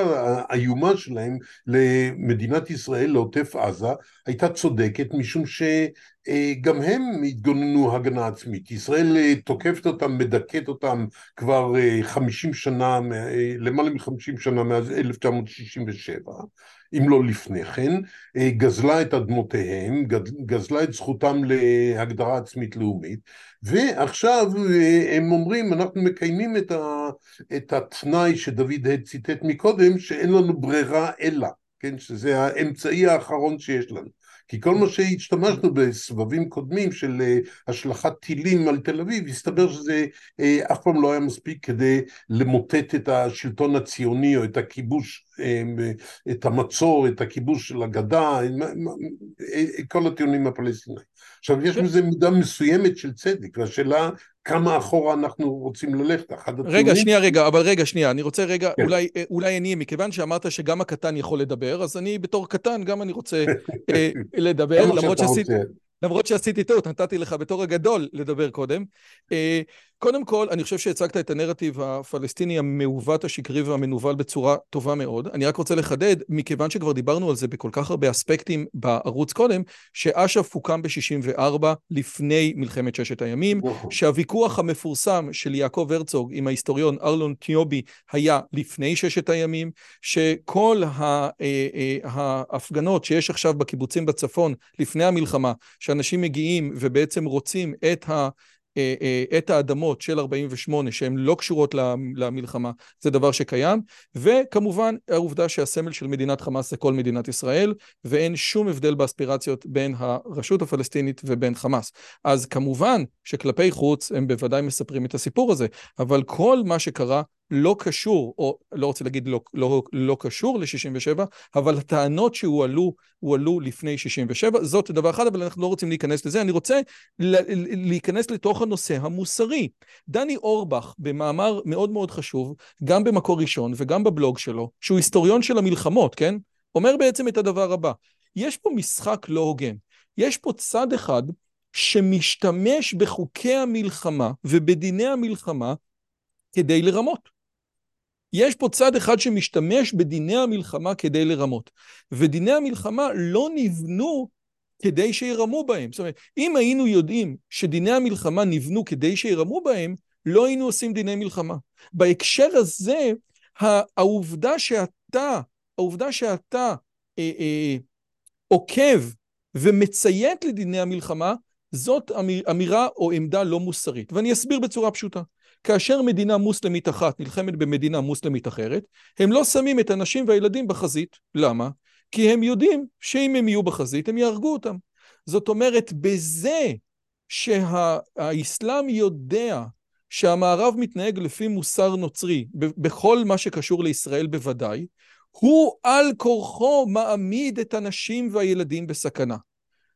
האיומה שלהם למדינת ישראל, לעוטף עזה, הייתה צודקת, משום שגם הם התגוננו הגנה עצמית. ישראל אה, תוקפת אותם, מדכאת אותם כבר אה, חמישים שנה, אה, למעלה מחמישים שנה מאז 1967. אם לא לפני כן, אה, גזלה את אדמותיהם, גזלה את זכותם להגדרה עצמית לאומית, ועכשיו אה, הם אומרים, אנחנו מקיימים את, ה, את התנאי שדוד ציטט מקודם, שאין לנו ברירה אלא, כן, שזה האמצעי האחרון שיש לנו. כי כל מה שהשתמשנו בסבבים קודמים של אה, השלכת טילים על תל אביב, הסתבר שזה אף פעם לא היה מספיק כדי למוטט את השלטון הציוני או את הכיבוש, את המצור, את הכיבוש של הגדה, כל הטיעונים הפלסטיניים. עכשיו, יש בזה מידה מסוימת של צדק, והשאלה כמה אחורה אנחנו רוצים ללכת. רגע, שנייה, רגע, אבל רגע, שנייה, אני רוצה רגע, כן. אולי, אולי אני, מכיוון שאמרת שגם הקטן יכול לדבר, אז אני בתור קטן גם אני רוצה (laughs) לדבר, למרות שעשיתי... למרות שעשיתי טעות, נתתי לך בתור הגדול לדבר קודם. אה, קודם כל, אני חושב שהצגת את הנרטיב הפלסטיני המעוות, השקרי והמנוול בצורה טובה מאוד. אני רק רוצה לחדד, מכיוון שכבר דיברנו על זה בכל כך הרבה אספקטים בערוץ קודם, שאש"ף הוקם ב-64 לפני מלחמת ששת הימים. שהוויכוח המפורסם של יעקב הרצוג עם ההיסטוריון ארלון טיובי היה לפני ששת הימים, שכל אה, אה, ההפגנות שיש עכשיו בקיבוצים בצפון לפני המלחמה, שאנשים מגיעים ובעצם רוצים את ה... אה, אה, את האדמות של 48 שהן לא קשורות למלחמה, זה דבר שקיים, וכמובן העובדה שהסמל של מדינת חמאס זה כל מדינת ישראל, ואין שום הבדל באספירציות בין הרשות הפלסטינית ובין חמאס. אז כמובן שכלפי חוץ הם בוודאי מספרים את הסיפור הזה, אבל כל מה שקרה לא קשור, או לא רוצה להגיד לא, לא, לא קשור ל-67, אבל הטענות שהועלו, הועלו לפני 67, זאת דבר אחד, אבל אנחנו לא רוצים להיכנס לזה. אני רוצה להיכנס לתוך הנושא המוסרי. דני אורבך, במאמר מאוד מאוד חשוב, גם במקור ראשון וגם בבלוג שלו, שהוא היסטוריון של המלחמות, כן? אומר בעצם את הדבר הבא, יש פה משחק לא הוגן. יש פה צד אחד שמשתמש בחוקי המלחמה ובדיני המלחמה כדי לרמות. יש פה צד אחד שמשתמש בדיני המלחמה כדי לרמות, ודיני המלחמה לא נבנו כדי שירמו בהם. זאת אומרת, אם היינו יודעים שדיני המלחמה נבנו כדי שירמו בהם, לא היינו עושים דיני מלחמה. בהקשר הזה, העובדה שאתה, העובדה שאתה אה, אה, עוקב ומציית לדיני המלחמה, זאת אמירה או עמדה לא מוסרית. ואני אסביר בצורה פשוטה. כאשר מדינה מוסלמית אחת נלחמת במדינה מוסלמית אחרת, הם לא שמים את הנשים והילדים בחזית. למה? כי הם יודעים שאם הם יהיו בחזית, הם יהרגו אותם. זאת אומרת, בזה שהאסלאם יודע שהמערב מתנהג לפי מוסר נוצרי, בכל מה שקשור לישראל בוודאי, הוא על כורחו מעמיד את הנשים והילדים בסכנה.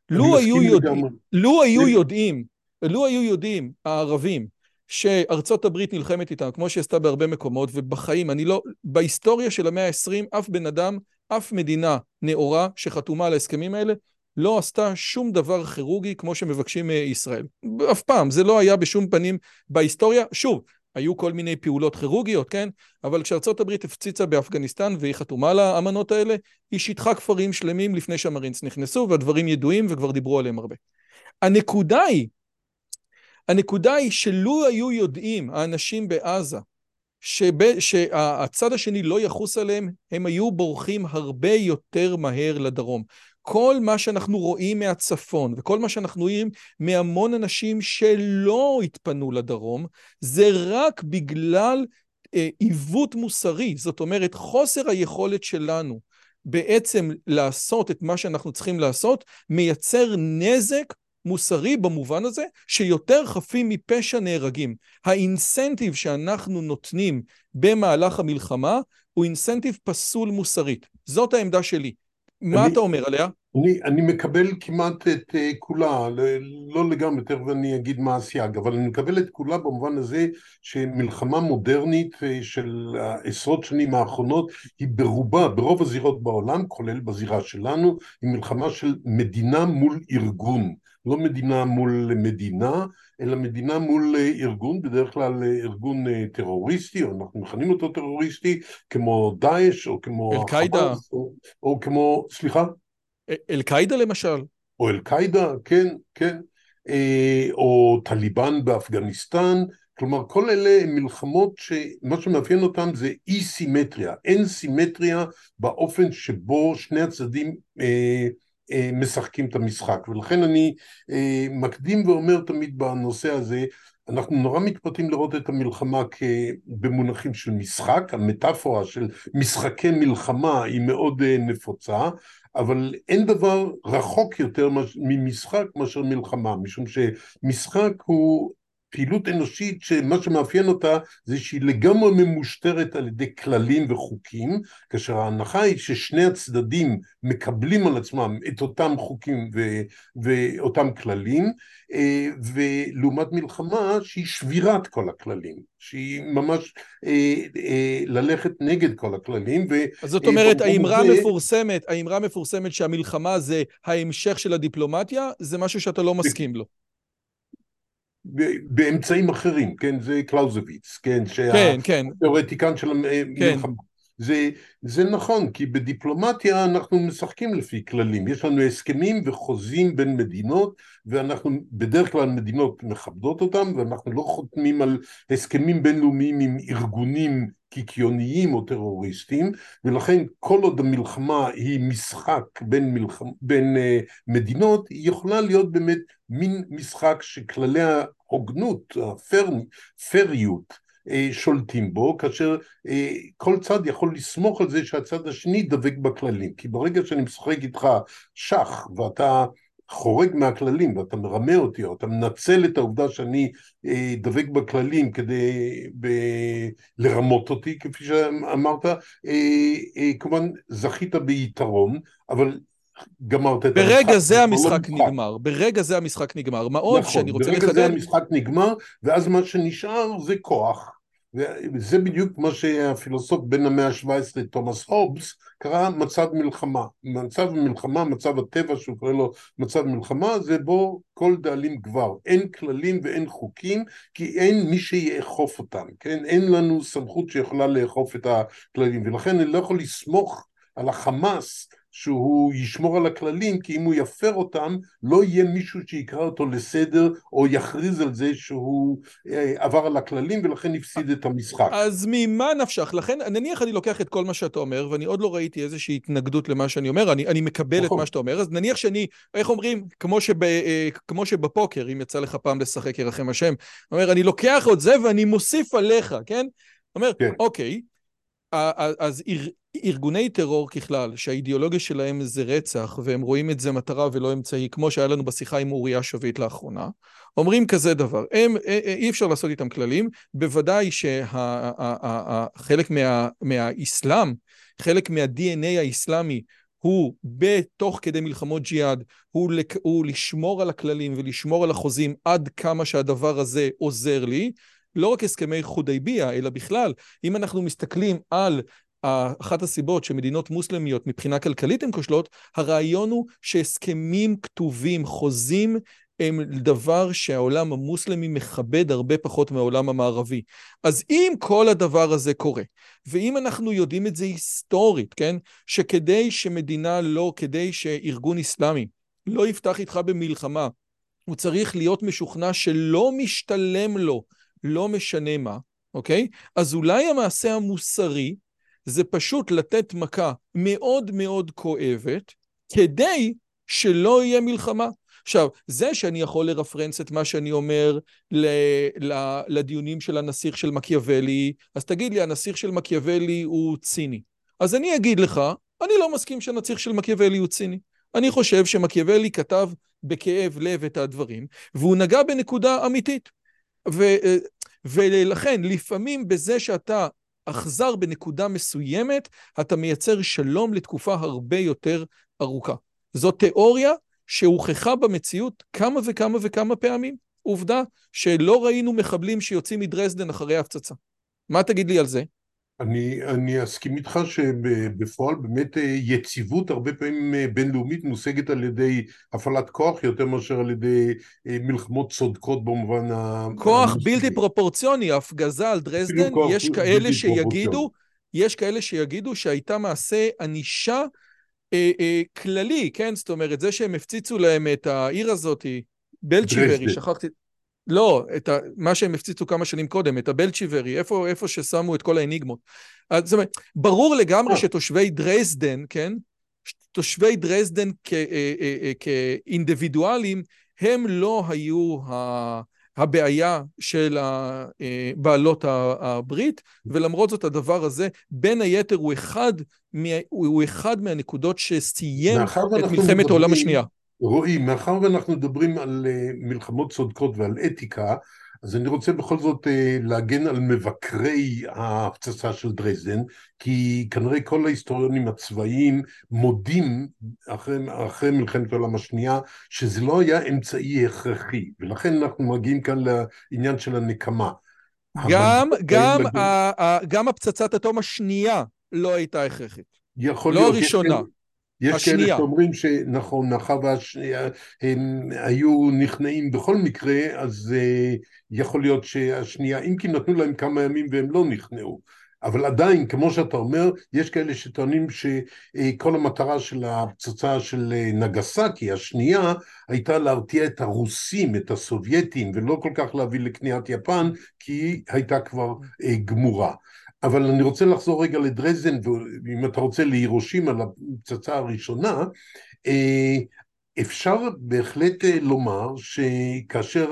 לו היו, יודעים, לו היו יודעים, לו היו יודעים הערבים שארצות הברית נלחמת איתם, כמו שהיא עשתה בהרבה מקומות, ובחיים, אני לא, בהיסטוריה של המאה ה-20, אף בן אדם, אף מדינה נאורה שחתומה על ההסכמים האלה, לא עשתה שום דבר כירורגי כמו שמבקשים מישראל. אף פעם, זה לא היה בשום פנים בהיסטוריה. שוב, היו כל מיני פעולות כירורגיות, כן? אבל כשארצות הברית הפציצה באפגניסטן והיא חתומה על האמנות האלה, היא שיטחה כפרים שלמים לפני שהמרינס נכנסו, והדברים ידועים וכבר דיברו עליהם הרבה. הנקודה היא הנקודה היא שלו היו יודעים האנשים בעזה שב, שהצד השני לא יחוס עליהם, הם היו בורחים הרבה יותר מהר לדרום. כל מה שאנחנו רואים מהצפון וכל מה שאנחנו רואים מהמון אנשים שלא התפנו לדרום, זה רק בגלל אה, עיוות מוסרי. זאת אומרת, חוסר היכולת שלנו בעצם לעשות את מה שאנחנו צריכים לעשות, מייצר נזק מוסרי במובן הזה שיותר חפים מפשע נהרגים. האינסנטיב שאנחנו נותנים במהלך המלחמה הוא אינסנטיב פסול מוסרית. זאת העמדה שלי. מה אתה אומר עליה? אני, אני מקבל כמעט את uh, כולה, לא לגמרי, תכף אני אגיד מה הסייג, אבל אני מקבל את כולה במובן הזה שמלחמה מודרנית uh, של העשרות שנים האחרונות היא ברובה, ברוב הזירות בעולם, כולל בזירה שלנו, היא מלחמה של מדינה מול ארגון. לא מדינה מול מדינה, אלא מדינה מול ארגון, בדרך כלל ארגון טרוריסטי, או אנחנו מכנים אותו טרוריסטי, כמו דאעש, או כמו אל-קאידה. או, או כמו, סליחה? אל-קאידה למשל. או אל-קאידה, כן, כן. אה, או טליבן באפגניסטן, כלומר כל אלה הם מלחמות שמה שמאפיין אותן זה אי סימטריה, אין סימטריה באופן שבו שני הצדדים אה, אה, משחקים את המשחק. ולכן אני אה, מקדים ואומר תמיד בנושא הזה אנחנו נורא מתפתים לראות את המלחמה במונחים של משחק, המטאפורה של משחקי מלחמה היא מאוד אה, נפוצה, אבל אין דבר רחוק יותר ממשחק מאשר מלחמה, משום שמשחק הוא פעילות אנושית שמה שמאפיין אותה זה שהיא לגמרי ממושטרת על ידי כללים וחוקים, כאשר ההנחה היא ששני הצדדים מקבלים על עצמם את אותם חוקים ו, ואותם כללים, אה, ולעומת מלחמה שהיא שבירת כל הכללים, שהיא ממש אה, אה, ללכת נגד כל הכללים. ו, אז זאת אומרת, האמרה המפורסמת, האמרה המפורסמת שהמלחמה זה ההמשך של הדיפלומטיה, זה משהו שאתה לא מסכים לו. באמצעים אחרים, כן, זה קלאוזוויץ, כן, כן, כן. שהתיאורטיקן של המלחמה. זה, זה נכון, כי בדיפלומטיה אנחנו משחקים לפי כללים. יש לנו הסכמים וחוזים בין מדינות, ואנחנו, בדרך כלל מדינות מכבדות אותם, ואנחנו לא חותמים על הסכמים בינלאומיים עם ארגונים קיקיוניים או טרוריסטים, ולכן כל עוד המלחמה היא משחק בין, מלחמה, בין uh, מדינות, היא יכולה להיות באמת מין משחק שכללי ההוגנות, הפריות, שולטים בו, כאשר אה, כל צד יכול לסמוך על זה שהצד השני דבק בכללים. כי ברגע שאני משחק איתך שח ואתה חורג מהכללים ואתה מרמה אותי או אתה מנצל את העובדה שאני אה, דבק בכללים כדי ב- לרמות אותי כפי שאמרת, כמובן זכית ביתרון, אבל גמרת את המשחק. ברגע זה המשחק נגמר, ברגע זה המשחק נגמר. מה עוד נכון, שאני רוצה לחדד... נכון, ברגע זה המשחק נגמר, ואז מה שנשאר זה כוח. וזה בדיוק מה שהפילוסוף בן המאה ה-17, תומאס הובס, קרא מצב מלחמה. מצב מלחמה, מצב הטבע שהוא קורא לו מצב מלחמה, זה בו כל דאלים גבר. אין כללים ואין חוקים, כי אין מי שיאכוף אותם, כן? אין לנו סמכות שיכולה לאכוף את הכללים, ולכן אני לא יכול לסמוך על החמאס שהוא ישמור על הכללים, כי אם הוא יפר אותם, לא יהיה מישהו שיקרא אותו לסדר, או יכריז על זה שהוא אה, עבר על הכללים, ולכן הפסיד את המשחק. אז ממה נפשך? לכן, נניח אני לוקח את כל מה שאתה אומר, ואני עוד לא ראיתי איזושהי התנגדות למה שאני אומר, אני, אני מקבל נכון. את מה שאתה אומר, אז נניח שאני, איך אומרים, כמו, שב, אה, כמו שבפוקר, אם יצא לך פעם לשחק ירחם השם, אומר, אני לוקח את זה ואני מוסיף עליך, כן? אומר, כן. אוקיי, אז ארגוני טרור ככלל, שהאידיאולוגיה שלהם זה רצח, והם רואים את זה מטרה ולא אמצעי, כמו שהיה לנו בשיחה עם אוריה שביט לאחרונה, אומרים כזה דבר, הם, אי אפשר לעשות איתם כללים, בוודאי שחלק מה, מהאסלאם, חלק מה-DNA האסלאמי הוא בתוך כדי מלחמות ג'יהאד, הוא, הוא לשמור על הכללים ולשמור על החוזים עד כמה שהדבר הזה עוזר לי, לא רק הסכמי חודייביה, אלא בכלל, אם אנחנו מסתכלים על אחת הסיבות שמדינות מוסלמיות מבחינה כלכלית הן כושלות, הרעיון הוא שהסכמים כתובים, חוזים, הם דבר שהעולם המוסלמי מכבד הרבה פחות מהעולם המערבי. אז אם כל הדבר הזה קורה, ואם אנחנו יודעים את זה היסטורית, כן? שכדי שמדינה לא, כדי שארגון אסלאמי לא יפתח איתך במלחמה, הוא צריך להיות משוכנע שלא משתלם לו, לא משנה מה, אוקיי? אז אולי המעשה המוסרי זה פשוט לתת מכה מאוד מאוד כואבת, כדי שלא יהיה מלחמה. עכשיו, זה שאני יכול לרפרנס את מה שאני אומר לדיונים של הנסיך של מקיאוולי, אז תגיד לי, הנסיך של מקיאוולי הוא ציני. אז אני אגיד לך, אני לא מסכים שהנסיך של מקיאוולי הוא ציני. אני חושב שמקיאוולי כתב בכאב לב את הדברים, והוא נגע בנקודה אמיתית. ו, ולכן, לפעמים בזה שאתה אכזר בנקודה מסוימת, אתה מייצר שלום לתקופה הרבה יותר ארוכה. זו תיאוריה שהוכחה במציאות כמה וכמה וכמה פעמים. עובדה שלא ראינו מחבלים שיוצאים מדרזדן אחרי הפצצה. מה תגיד לי על זה? אני, אני אסכים איתך שבפועל באמת אה, יציבות הרבה פעמים אה, בינלאומית מושגת על ידי הפעלת כוח יותר מאשר על ידי אה, מלחמות צודקות במובן ה... כוח המוסלמי. בלתי פרופורציוני, הפגזה על דרזדן, יש כאלה שיגידו, יש כאלה שיגידו שהייתה מעשה ענישה אה, אה, כללי, כן? זאת אומרת, זה שהם הפציצו להם את העיר הזאת, בלצ'יברי, שכחתי... לא, את ה, מה שהם הפציצו כמה שנים קודם, את הבלצ'יברי, איפה, איפה ששמו את כל האניגמות. אז, זאת אומרת, ברור לגמרי אה. שתושבי דרזדן, כן? תושבי דרזדן כ, אה, אה, כאינדיבידואלים, הם לא היו ה... הבעיה של בעלות הברית, ולמרות זאת הדבר הזה, בין היתר הוא אחד, הוא אחד מהנקודות שסיים את מלחמת העולם השנייה. רועי, מאחר ואנחנו מדברים על אה, מלחמות צודקות ועל אתיקה, אז אני רוצה בכל זאת אה, להגן על מבקרי ההפצצה של דרזדן, כי כנראה כל ההיסטוריונים הצבאיים מודים אחרי, אחרי מלחמת העולם השנייה שזה לא היה אמצעי הכרחי, ולכן אנחנו מגיעים כאן לעניין של הנקמה. גם, גם, ה, ה, גם הפצצת אטום השנייה לא הייתה הכרחית. יכול לא להיות. לא הראשונה. יש השנייה. כאלה שאומרים שנכון, מאחר והם היו נכנעים בכל מקרה, אז uh, יכול להיות שהשנייה, אם כי נתנו להם כמה ימים והם לא נכנעו. אבל עדיין, כמו שאתה אומר, יש כאלה שטוענים שכל המטרה של הפצצה של אה, נגסקי, השנייה, הייתה להרתיע את הרוסים, את הסובייטים, ולא כל כך להביא לקניית יפן, כי היא הייתה כבר אה, גמורה. אבל אני רוצה לחזור רגע לדרזדן, ואם אתה רוצה להירושים על הפצצה הראשונה, אה, אפשר בהחלט לומר שכאשר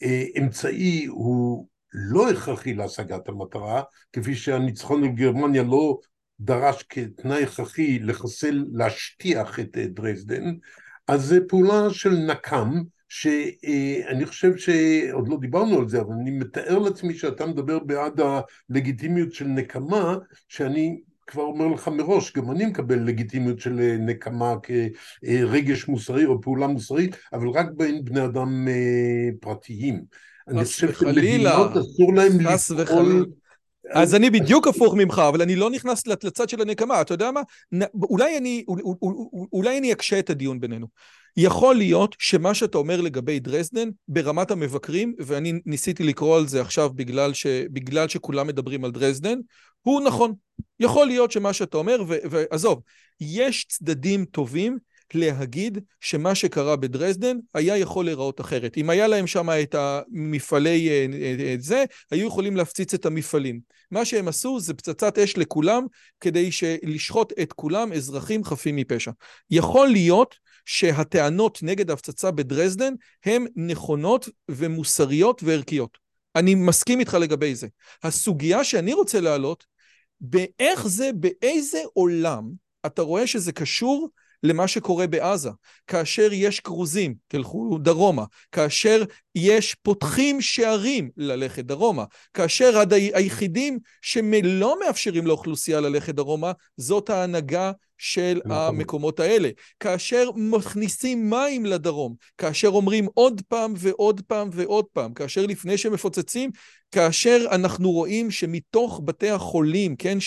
האמצעי הוא לא הכרחי להשגת המטרה, כפי שהניצחון על גרמניה לא דרש כתנאי הכרחי לחסל, להשטיח את אה, דרזדן, אז זו פעולה של נקם, שאני אה, חושב שעוד לא דיברנו על זה, אבל אני מתאר לעצמי שאתה מדבר בעד הלגיטימיות של נקמה, שאני כבר אומר לך מראש, גם אני מקבל לגיטימיות של אה, נקמה כרגש מוסרי או פעולה מוסרית, אבל רק בין בני אדם פרטיים. אני חושב שמדינות אסור להם לפעול... אז אני בדיוק הפוך ממך, אבל אני לא נכנס לצד של הנקמה. אתה יודע מה? אולי אני, אולי אני אקשה את הדיון בינינו. יכול להיות שמה שאתה אומר לגבי דרזדן, ברמת המבקרים, ואני ניסיתי לקרוא על זה עכשיו בגלל, ש, בגלל שכולם מדברים על דרזדן, הוא נכון. יכול להיות שמה שאתה אומר, ועזוב, יש צדדים טובים להגיד שמה שקרה בדרזדן היה יכול להיראות אחרת. אם היה להם שם את המפעלי אה, אה, את זה, היו יכולים להפציץ את המפעלים. מה שהם עשו זה פצצת אש לכולם, כדי לשחוט את כולם אזרחים חפים מפשע. יכול להיות שהטענות נגד ההפצצה בדרזדן הן נכונות ומוסריות וערכיות. אני מסכים איתך לגבי זה. הסוגיה שאני רוצה להעלות, באיך זה, באיזה עולם אתה רואה שזה קשור למה שקורה בעזה. כאשר יש כרוזים, תלכו דרומה. כאשר יש פותחים שערים ללכת דרומה. כאשר עד היחידים שלא מאפשרים לאוכלוסייה ללכת דרומה, זאת ההנהגה של. המקומות האלה. כאשר מכניסים מים לדרום, כאשר אומרים עוד פעם ועוד פעם ועוד פעם, כאשר לפני שמפוצצים, כאשר אנחנו רואים שמתוך בתי החולים, כן,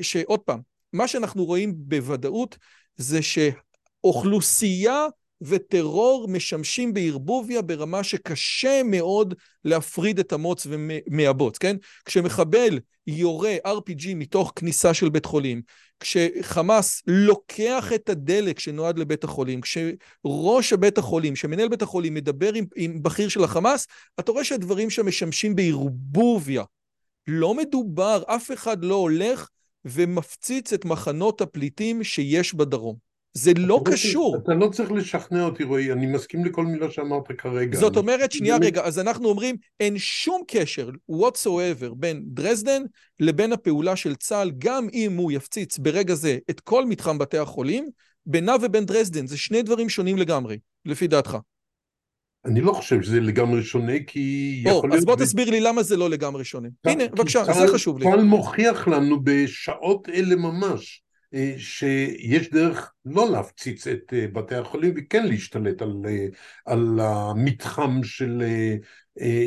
שעוד פעם, מה שאנחנו רואים בוודאות זה שאוכלוסייה וטרור משמשים בערבוביה ברמה שקשה מאוד להפריד את המוץ מהבוץ, כן? כשמחבל יורה RPG מתוך כניסה של בית חולים, כשחמאס לוקח את הדלק שנועד לבית החולים, כשראש בית החולים, שמנהל בית החולים מדבר עם, עם בכיר של החמאס, אתה רואה שהדברים שם משמשים בערבוביה. לא מדובר, אף אחד לא הולך ומפציץ את מחנות הפליטים שיש בדרום. זה לא, לא קשור. אתה לא צריך לשכנע אותי, רועי, אני מסכים לכל מילה שאמרת כרגע. זאת אומרת, שנייה רגע, אז אנחנו אומרים, אין שום קשר whatsoever בין דרזדן לבין הפעולה של צה"ל, גם אם הוא יפציץ ברגע זה את כל מתחם בתי החולים, בינה ובין דרזדן, זה שני דברים שונים לגמרי, לפי דעתך. אני לא חושב שזה לגמרי שונה, כי או, יכול להיות... אז בוא תסביר לי למה זה לא לגמרי שונה. הנה, בבקשה, זה חשוב לי. צה"ל מוכיח לנו בשעות אלה ממש, אה, שיש דרך לא להפציץ את אה, בתי החולים וכן להשתלט על, אה, על המתחם של,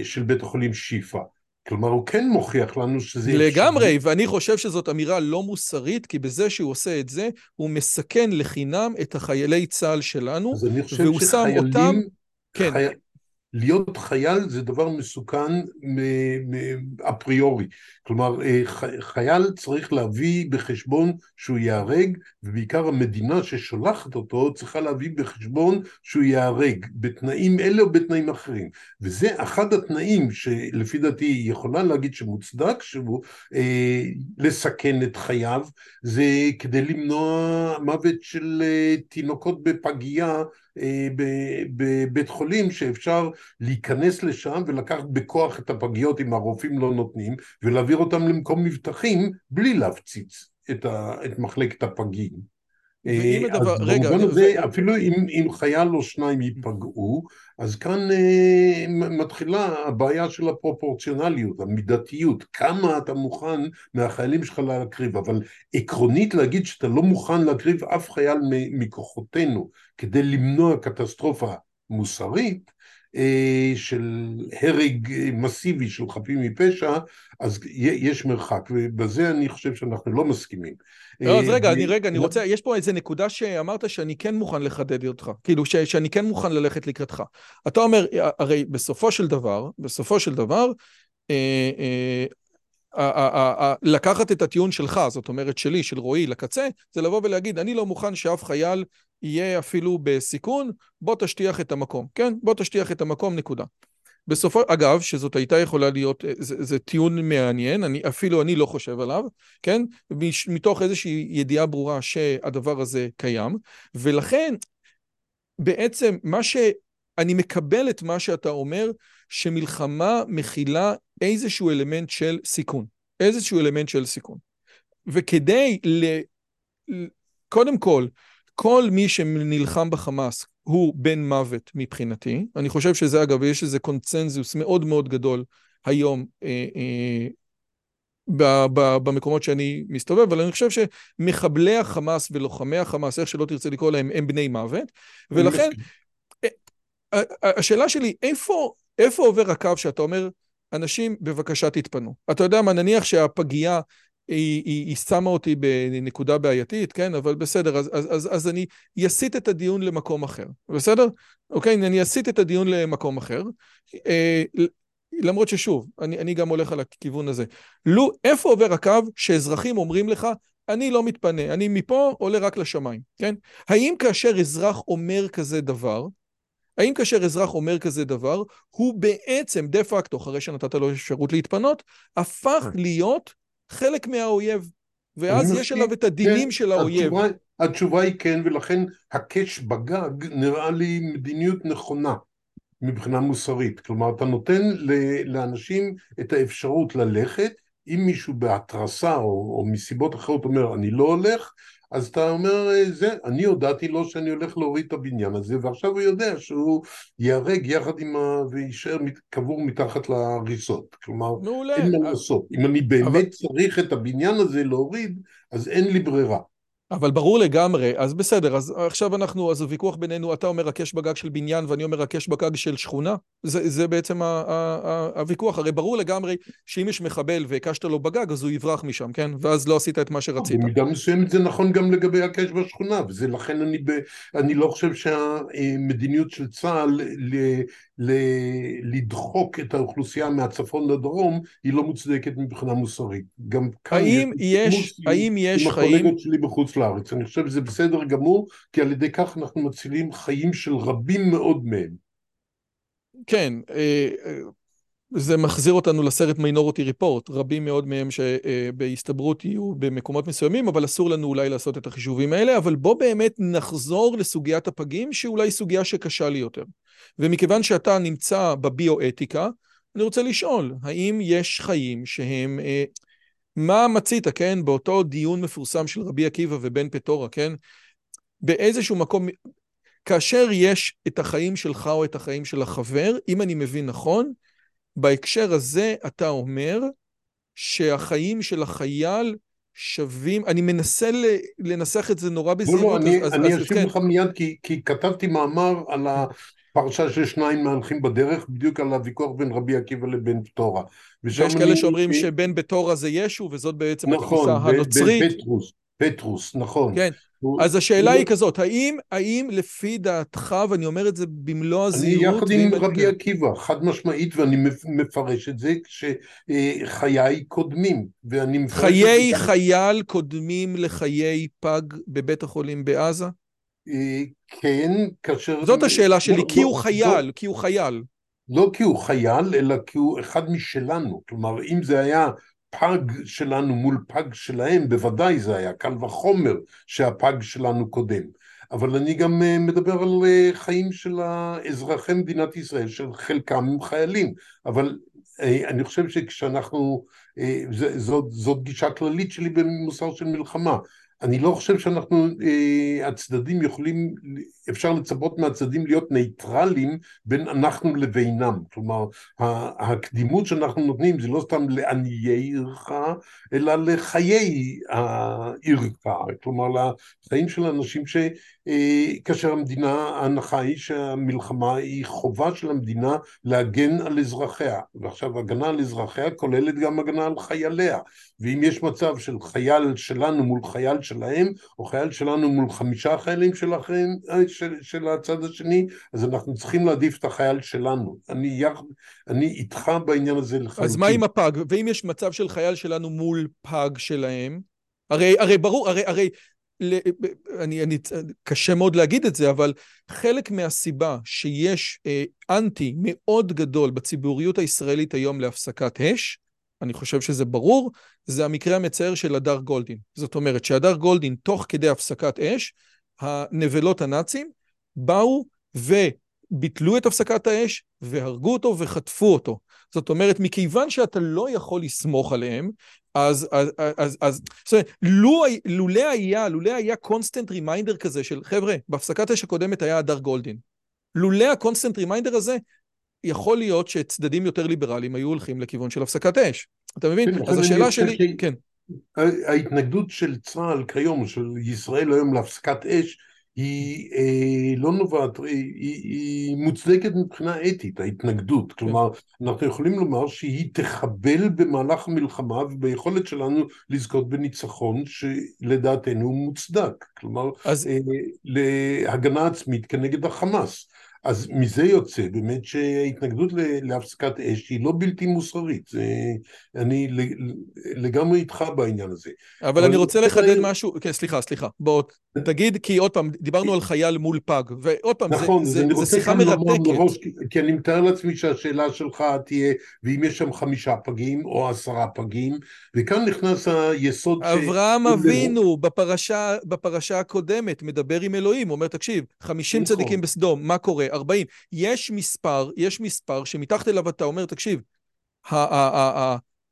של בית החולים שיפא. כלומר, הוא כן מוכיח לנו שזה... לגמרי, אפשר... ואני חושב שזאת אמירה לא מוסרית, כי בזה שהוא עושה את זה, הוא מסכן לחינם את החיילי צה"ל שלנו, והוא שם אותם... כן. חי... להיות חייל זה דבר מסוכן אפריורי. כלומר, אה, חייל צריך להביא בחשבון שהוא ייהרג, ובעיקר המדינה ששולחת אותו צריכה להביא בחשבון שהוא ייהרג, בתנאים אלה או בתנאים אחרים. וזה אחד התנאים שלפי דעתי היא יכולה להגיד שמוצדק שהוא אה, לסכן את חייו, זה כדי למנוע מוות של אה, תינוקות בפגייה בבית חולים שאפשר להיכנס לשם ולקחת בכוח את הפגיות אם הרופאים לא נותנים ולהעביר אותם למקום מבטחים בלי להפציץ את מחלקת הפגים. ואם אה, הדבר, רגע, במובן ו- הזה, אפילו אם, אם חייל או שניים ייפגעו, אז כאן אה, מתחילה הבעיה של הפרופורציונליות, המידתיות, כמה אתה מוכן מהחיילים שלך להקריב, אבל עקרונית להגיד שאתה לא מוכן להקריב אף חייל מכוחותינו כדי למנוע קטסטרופה מוסרית, של הרג אה, מסיבי של חפים מפשע, אז יש מרחק, ובזה אני חושב שאנחנו לא מסכימים. לא, אז אה, רגע, אני רגע, אני רוצה, יש פה איזה נקודה שאמרת שאני כן מוכן לחדד אותך, כאילו ש, שאני כן מוכן ללכת לקראתך. אתה אומר, הרי בסופו של דבר, בסופו של דבר, אה, אה, אה, אה, אה, לקחת את הטיעון שלך, זאת אומרת שלי, של רועי, לקצה, זה לבוא ולהגיד, אני לא מוכן שאף חייל יהיה אפילו בסיכון, בוא תשטיח את המקום, כן? בוא תשטיח את המקום, נקודה. בסופו, אגב, שזאת הייתה יכולה להיות, אה, זה, זה טיעון מעניין, אני, אפילו אני לא חושב עליו, כן? מש, מתוך איזושהי ידיעה ברורה שהדבר הזה קיים, ולכן בעצם מה ש... אני מקבל את מה שאתה אומר, שמלחמה מכילה איזשהו אלמנט של סיכון. איזשהו אלמנט של סיכון. וכדי ל... קודם כל, כל מי שנלחם בחמאס הוא בן מוות מבחינתי. אני חושב שזה, אגב, יש איזה קונצנזוס מאוד מאוד גדול היום אה, אה, ב- ב- במקומות שאני מסתובב, אבל אני חושב שמחבלי החמאס ולוחמי החמאס, איך שלא תרצה לקרוא להם, הם בני מוות, ולכן ה- ה- השאלה שלי, איפה, איפה עובר הקו שאתה אומר, אנשים, בבקשה תתפנו. אתה יודע מה, נניח שהפגייה היא, היא, היא שמה אותי בנקודה בעייתית, כן? אבל בסדר, אז, אז, אז, אז אני אסיט את הדיון למקום אחר, בסדר? אוקיי, אני אסיט את הדיון למקום אחר. אה, למרות ששוב, אני, אני גם הולך על הכיוון הזה. לו, איפה עובר הקו שאזרחים אומרים לך, אני לא מתפנה, אני מפה עולה רק לשמיים, כן? האם כאשר אזרח אומר כזה דבר, האם כאשר אזרח אומר כזה דבר, הוא בעצם, דה פקטו, אחרי שנתת לו אפשרות להתפנות, הפך להיות חלק מהאויב, ואז יש עליו את הדינים כן, של האויב. התשובה, התשובה היא כן, ולכן הקש בגג נראה לי מדיניות נכונה מבחינה מוסרית. כלומר, אתה נותן לאנשים את האפשרות ללכת, אם מישהו בהתרסה או, או מסיבות אחרות אומר, אני לא הולך, אז אתה אומר, זה, אני הודעתי לו שאני הולך להוריד את הבניין הזה, ועכשיו הוא יודע שהוא ייהרג יחד עם ה... ויישאר קבור מתחת להריסות. כלומר, מעולה. אין מה לעשות. אם אני באמת אבל- צריך את הבניין הזה להוריד, אז אין לי ברירה. אבל ברור לגמרי, אז בסדר, אז עכשיו אנחנו, אז הוויכוח בינינו, אתה אומר הקש בגג של בניין ואני אומר הקש בגג של שכונה, זה, זה בעצם ה, ה, ה, הוויכוח, הרי ברור לגמרי שאם יש מחבל והקשת לו בגג אז הוא יברח משם, כן? ואז לא עשית את מה שרצית. במידה מסוימת זה נכון גם לגבי הקש בשכונה, וזה לכן אני, ב, אני לא חושב שהמדיניות של צה"ל ל, ל, לדחוק את האוכלוסייה מהצפון לדרום היא לא מוצדקת מבחינה מוסרית. גם כאן האם יש, עם- האם יש עם חיים, הקולגות שלי בחוץ לארץ, אני חושב שזה בסדר גמור, כי על ידי כך אנחנו מצילים חיים של רבים מאוד מהם. כן, אה, אה, זה מחזיר אותנו לסרט מיינורטי ריפורט, רבים מאוד מהם שבהסתברות יהיו במקומות מסוימים, אבל אסור לנו אולי לעשות את החישובים האלה, אבל בוא באמת נחזור לסוגיית הפגים, שאולי סוגיה שקשה לי יותר. ומכיוון שאתה נמצא בביואתיקה, אני רוצה לשאול, האם יש חיים שהם... מה מצית, כן, באותו דיון מפורסם של רבי עקיבא ובן פטורה, כן? באיזשהו מקום, כאשר יש את החיים שלך או את החיים של החבר, אם אני מבין נכון, בהקשר הזה אתה אומר שהחיים של החייל שווים, אני מנסה לנסח את זה נורא לא, בזהירות, לא, אני, אז, אני אז, אז אשיב כן, לך מיד, כי, כי כתבתי מאמר על הפרשה של שניים מהלכים בדרך, בדיוק על הוויכוח בין רבי עקיבא לבין פטורה. ויש כאלה אני- שאומרים שבן בתורה זה ישו, וזאת בעצם נכון, התפיסה הנוצרית. בפטרוס, פטרוס, נכון. כן, הוא- אז השאלה הוא- היא כזאת, האם, האם לפי דעתך, ואני אומר את זה במלוא אני הזהירות, יחד עם אני- רבי עקיבא, חד משמעית, ואני מפ- מפרש את זה כשחיי קודמים, ואני מפרש חיי חייל קודמים לחיי פג בבית החולים בעזה? אה, כן, כאשר... זאת השאלה שלי, לא- כי לא- הוא חייל, כי הוא חייל. לא כי הוא חייל, אלא כי הוא אחד משלנו. כלומר, אם זה היה פג שלנו מול פג שלהם, בוודאי זה היה קל וחומר שהפג שלנו קודם. אבל אני גם אה, מדבר על אה, חיים של אזרחי מדינת ישראל, של חלקם הם חיילים. אבל אני חושב שכשאנחנו, זאת, זאת גישה כללית שלי במוסר של מלחמה. אני לא חושב שאנחנו, אה, הצדדים יכולים, אפשר לצפות מהצדדים להיות נייטרלים בין אנחנו לבינם. כלומר, הקדימות שאנחנו נותנים זה לא סתם לעניי עירך, אלא לחיי העירך. כלומר, לחיים של אנשים ש... אה, המדינה, ההנחה היא שהמלחמה היא חובה של המדינה להגן על אזרחיה. ועכשיו, הגנה על אזרחיה כוללת גם הגנה על חייליה. ואם יש מצב של חייל שלנו מול חייל שלהם, או חייל שלנו מול חמישה חיילים שלכם, אה, של, של הצד השני, אז אנחנו צריכים להעדיף את החייל שלנו. אני, אני איתך בעניין הזה לחלוטין. אז מה עם הפג? ואם יש מצב של חייל שלנו מול פג שלהם? הרי, הרי ברור, הרי, הרי אני, אני, קשה מאוד להגיד את זה, אבל חלק מהסיבה שיש אה, אנטי מאוד גדול בציבוריות הישראלית היום להפסקת אש, אני חושב שזה ברור, זה המקרה המצער של הדר גולדין. זאת אומרת שהדר גולדין, תוך כדי הפסקת אש, הנבלות הנאצים באו וביטלו את הפסקת האש והרגו אותו וחטפו אותו. זאת אומרת, מכיוון שאתה לא יכול לסמוך עליהם, אז, אז, אז, אז, זאת אומרת, לו, לולא היה, לולא היה constant reminder כזה של, חבר'ה, בהפסקת האש הקודמת היה הדר גולדין. לולא ה constant reminder הזה, יכול להיות שצדדים יותר ליברליים היו הולכים לכיוון של הפסקת אש. אתה מבין? כן, אז השאלה שלי, ש... כן. ההתנגדות של צה"ל כיום, של ישראל היום להפסקת אש, היא אה, לא נובעת, היא, היא מוצדקת מבחינה אתית, ההתנגדות. כן. כלומר, אנחנו יכולים לומר שהיא תחבל במהלך המלחמה וביכולת שלנו לזכות בניצחון שלדעתנו הוא מוצדק. כלומר, אז... אה, להגנה עצמית כנגד החמאס. אז מזה יוצא באמת שההתנגדות להפסקת אש היא לא בלתי מוסרית, זה, אני לגמרי איתך בעניין הזה. אבל, אבל אני רוצה לחדד זה... משהו, כן, סליחה, סליחה, בוא תגיד, כי עוד פעם, דיברנו על חייל מול פג, ועוד פעם, נכון, זה, זה, זה שיחה מרתקת. מראש, כי אני מתאר לעצמי שהשאלה שלך תהיה, ואם יש שם חמישה פגים או עשרה פגים, וכאן נכנס היסוד ש... אברהם אבינו בפרשה, בפרשה הקודמת מדבר עם אלוהים, אומר, תקשיב, חמישים נכון. צדיקים בסדום, מה קורה? 40. יש מספר, יש מספר שמתחת אליו אתה אומר, תקשיב,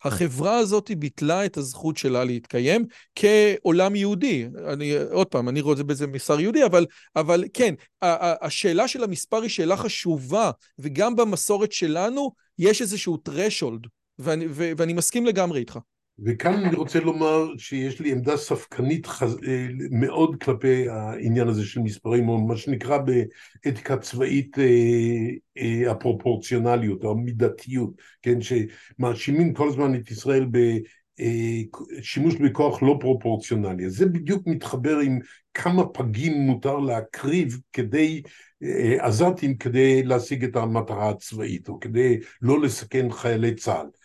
החברה הזאת ביטלה את הזכות שלה להתקיים כעולם יהודי. אני, עוד פעם, אני רואה את זה באיזה מסר יהודי, אבל, אבל כן, השאלה של המספר היא שאלה חשובה, וגם במסורת שלנו יש איזשהו threshold, ואני, ואני מסכים לגמרי איתך. וכאן אני רוצה לומר שיש לי עמדה ספקנית חז... אה, מאוד כלפי העניין הזה של מספרים, או מה שנקרא באתיקה צבאית אה, אה, הפרופורציונליות, או המידתיות, כן, שמאשימים כל הזמן את ישראל בשימוש בכוח לא פרופורציונלי. זה בדיוק מתחבר עם כמה פגים מותר להקריב כדי, עזתים כדי להשיג את המטרה הצבאית, או כדי לא לסכן חיילי צה"ל.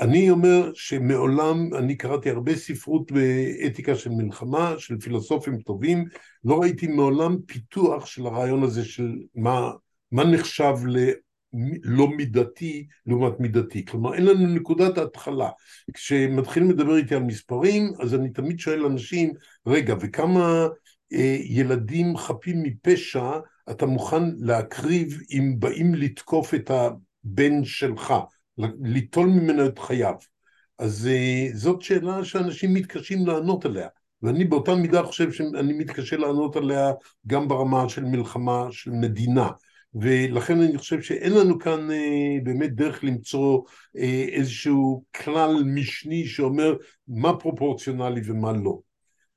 אני אומר שמעולם, אני קראתי הרבה ספרות באתיקה של מלחמה, של פילוסופים טובים, לא ראיתי מעולם פיתוח של הרעיון הזה של מה, מה נחשב ללא מידתי לעומת מידתי. כלומר, אין לנו נקודת התחלה. כשמתחילים לדבר איתי על מספרים, אז אני תמיד שואל אנשים, רגע, וכמה אה, ילדים חפים מפשע אתה מוכן להקריב אם באים לתקוף את הבן שלך? ליטול ממנו את חייו. אז uh, זאת שאלה שאנשים מתקשים לענות עליה, ואני באותה מידה חושב שאני מתקשה לענות עליה גם ברמה של מלחמה של מדינה, ולכן אני חושב שאין לנו כאן uh, באמת דרך למצוא uh, איזשהו כלל משני שאומר מה פרופורציונלי ומה לא.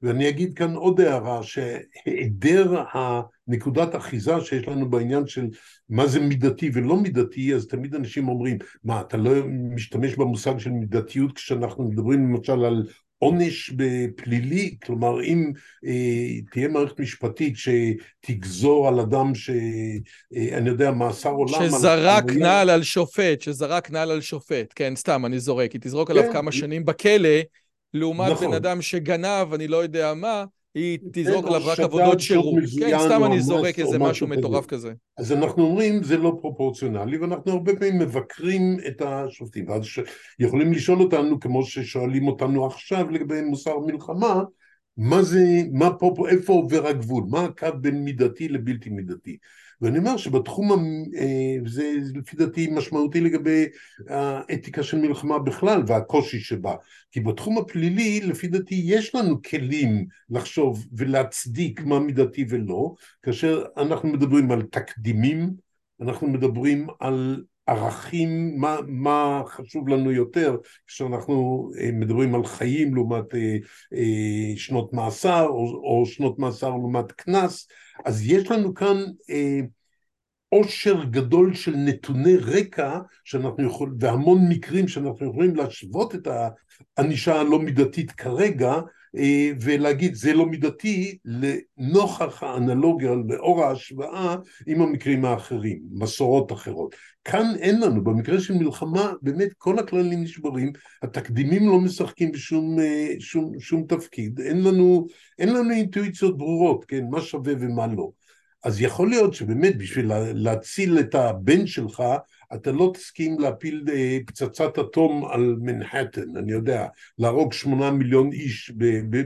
ואני אגיד כאן עוד הערה, שהיעדר הנקודת אחיזה שיש לנו בעניין של מה זה מידתי ולא מידתי, אז תמיד אנשים אומרים, מה, אתה לא משתמש במושג של מידתיות כשאנחנו מדברים למשל על עונש בפלילי, כלומר אם אה, תהיה מערכת משפטית שתגזור על אדם שאני אה, יודע, מאסר עולם... שזרק נעל על שופט, שזרק נעל על שופט, כן, סתם, אני זורק, היא תזרוק עליו כן. כמה שנים בכלא, לעומת נכון. בן אדם שגנב, אני לא יודע מה, היא תזרוק עליו רק עבודות שירות. כן, סתם אני זורק איזה משהו מטורף כזה. אז אנחנו אומרים, זה לא פרופורציונלי, ואנחנו הרבה פעמים מבקרים את השופטים. ואז יכולים לשאול אותנו, כמו ששואלים אותנו עכשיו לגבי מוסר מלחמה, מה זה, מה פה, איפה עובר הגבול? מה הקו בין מידתי לבלתי מידתי? ואני אומר שבתחום, זה לפי דעתי משמעותי לגבי האתיקה של מלחמה בכלל והקושי שבה, כי בתחום הפלילי לפי דעתי יש לנו כלים לחשוב ולהצדיק מה מידתי ולא, כאשר אנחנו מדברים על תקדימים, אנחנו מדברים על ערכים, מה, מה חשוב לנו יותר כשאנחנו אה, מדברים על חיים לעומת אה, אה, שנות מאסר או, או שנות מאסר לעומת קנס, אז יש לנו כאן אה, עושר גדול של נתוני רקע שאנחנו יכולים, והמון מקרים שאנחנו יכולים להשוות את הענישה הלא מידתית כרגע ולהגיד זה לא מידתי לנוכח האנלוגיה, לאור ההשוואה עם המקרים האחרים, מסורות אחרות. כאן אין לנו, במקרה של מלחמה באמת כל הכללים נשברים, התקדימים לא משחקים בשום אה, שום, שום תפקיד, אין לנו, אין לנו אינטואיציות ברורות, כן, מה שווה ומה לא. אז יכול להיות שבאמת בשביל להציל את הבן שלך, אתה לא תסכים להפיל אה, פצצת אטום על מנהטן, אני יודע, להרוג שמונה מיליון איש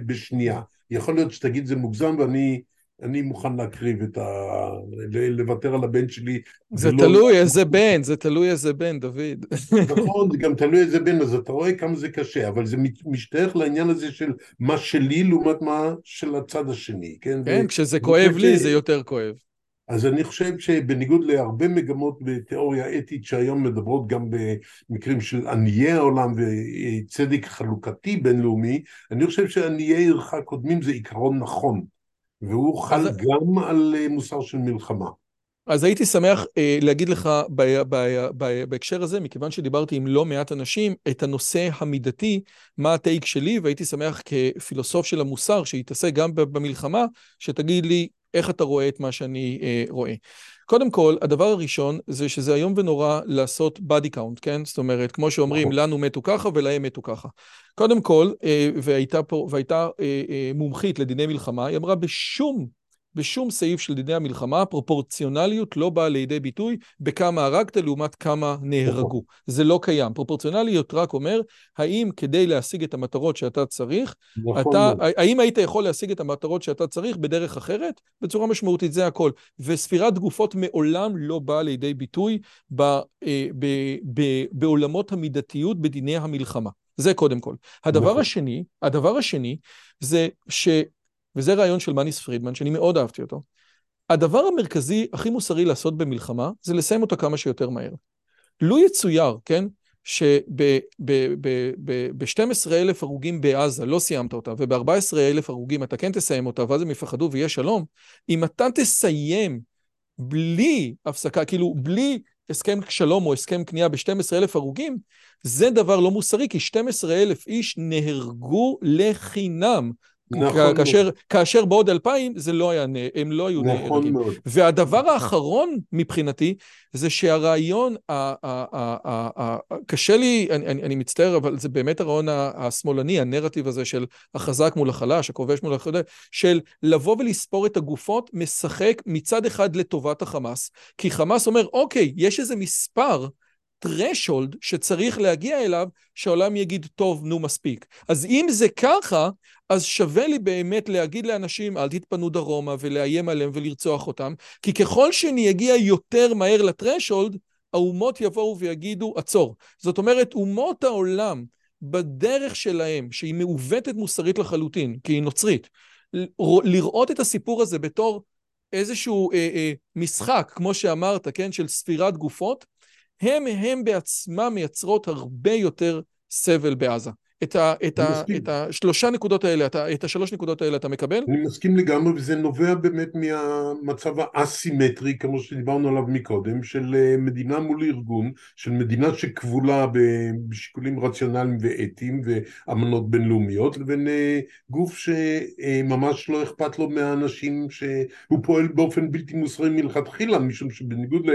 בשנייה. יכול להיות שתגיד זה מוגזם ואני אני מוכן להקריב את ה... לוותר על הבן שלי. זה ולא... תלוי איזה בן, זה תלוי איזה בן, דוד. נכון, זה גם תלוי איזה בן, אז אתה רואה כמה זה קשה, אבל זה משתייך לעניין הזה של מה שלי לעומת מה של הצד השני, כן? כן, ו... כשזה כואב לי. זה יותר כואב. אז אני חושב שבניגוד להרבה מגמות בתיאוריה אתית שהיום מדברות גם במקרים של עניי העולם וצדק חלוקתי בינלאומי, אני חושב שעניי עירך קודמים זה עיקרון נכון. והוא חל אז... גם על אה, מוסר של מלחמה. אז הייתי שמח אה, להגיד לך ב, ב, ב, בהקשר הזה, מכיוון שדיברתי עם לא מעט אנשים, את הנושא המידתי, מה הטייק שלי, והייתי שמח כפילוסוף של המוסר, שיתעסק גם במלחמה, שתגיד לי איך אתה רואה את מה שאני אה, רואה. קודם כל, הדבר הראשון זה שזה איום ונורא לעשות body count, כן? זאת אומרת, כמו שאומרים, נכון. לנו מתו ככה ולהם מתו ככה. קודם כל, אה, והייתה פה, והייתה אה, אה, מומחית לדיני מלחמה, היא אמרה בשום בשום סעיף של דיני המלחמה, פרופורציונליות לא באה לידי ביטוי בכמה הרגת לעומת כמה נהרגו. נכון. זה לא קיים. פרופורציונליות רק אומר, האם כדי להשיג את המטרות שאתה צריך, נכון אתה, האם היית יכול להשיג את המטרות שאתה צריך בדרך אחרת? בצורה משמעותית, זה הכל. וספירת גופות מעולם לא באה לידי ביטוי ב, אה, ב, ב, בעולמות המידתיות בדיני המלחמה. זה קודם כל. הדבר נכון. השני, הדבר השני זה ש... וזה רעיון של מניס פרידמן, שאני מאוד אהבתי אותו. הדבר המרכזי הכי מוסרי לעשות במלחמה, זה לסיים אותה כמה שיותר מהר. לו יצויר, כן, שב-12 אלף הרוגים בעזה לא סיימת אותה, וב-14 אלף הרוגים אתה כן תסיים אותה, ואז הם יפחדו ויהיה שלום, אם אתה תסיים בלי הפסקה, כאילו בלי הסכם שלום או הסכם כניעה ב-12 אלף הרוגים, זה דבר לא מוסרי, כי 12 אלף איש נהרגו לחינם. נכון כאשר, מאוד. כאשר בעוד אלפיים זה לא היה, הם לא היו נכון נהרגים. מאוד. והדבר האחרון מבחינתי, זה שהרעיון, קשה לי, אני, אני, אני מצטער, אבל זה באמת הרעיון השמאלני, הנרטיב הזה של החזק מול החלש, הכובש מול החלש, של לבוא ולספור את הגופות, משחק מצד אחד לטובת החמאס, כי חמאס אומר, אוקיי, יש איזה מספר, threshold שצריך להגיע אליו, שהעולם יגיד, טוב, נו, מספיק. אז אם זה ככה, אז שווה לי באמת להגיד לאנשים, אל תתפנו דרומה ולאיים עליהם ולרצוח אותם, כי ככל שאני אגיע יותר מהר לטרשולד, האומות יבואו ויגידו, עצור. זאת אומרת, אומות העולם, בדרך שלהם, שהיא מעוותת מוסרית לחלוטין, כי היא נוצרית, לראות את הסיפור הזה בתור איזשהו אה, אה, משחק, כמו שאמרת, כן, של ספירת גופות, הם הם בעצמם מייצרות הרבה יותר סבל בעזה. את, ה, את, ה, את השלושה נקודות האלה, אתה, את השלוש נקודות האלה אתה מקבל? אני מסכים לגמרי, וזה נובע באמת מהמצב האסימטרי, כמו שדיברנו עליו מקודם, של אה, מדינה מול ארגון, של מדינה שכבולה בשיקולים רציונליים ואתיים ואמנות בינלאומיות, לבין אה, גוף שממש לא אכפת לו מהאנשים, שהוא פועל באופן בלתי מוסרי מלכתחילה, משום שבניגוד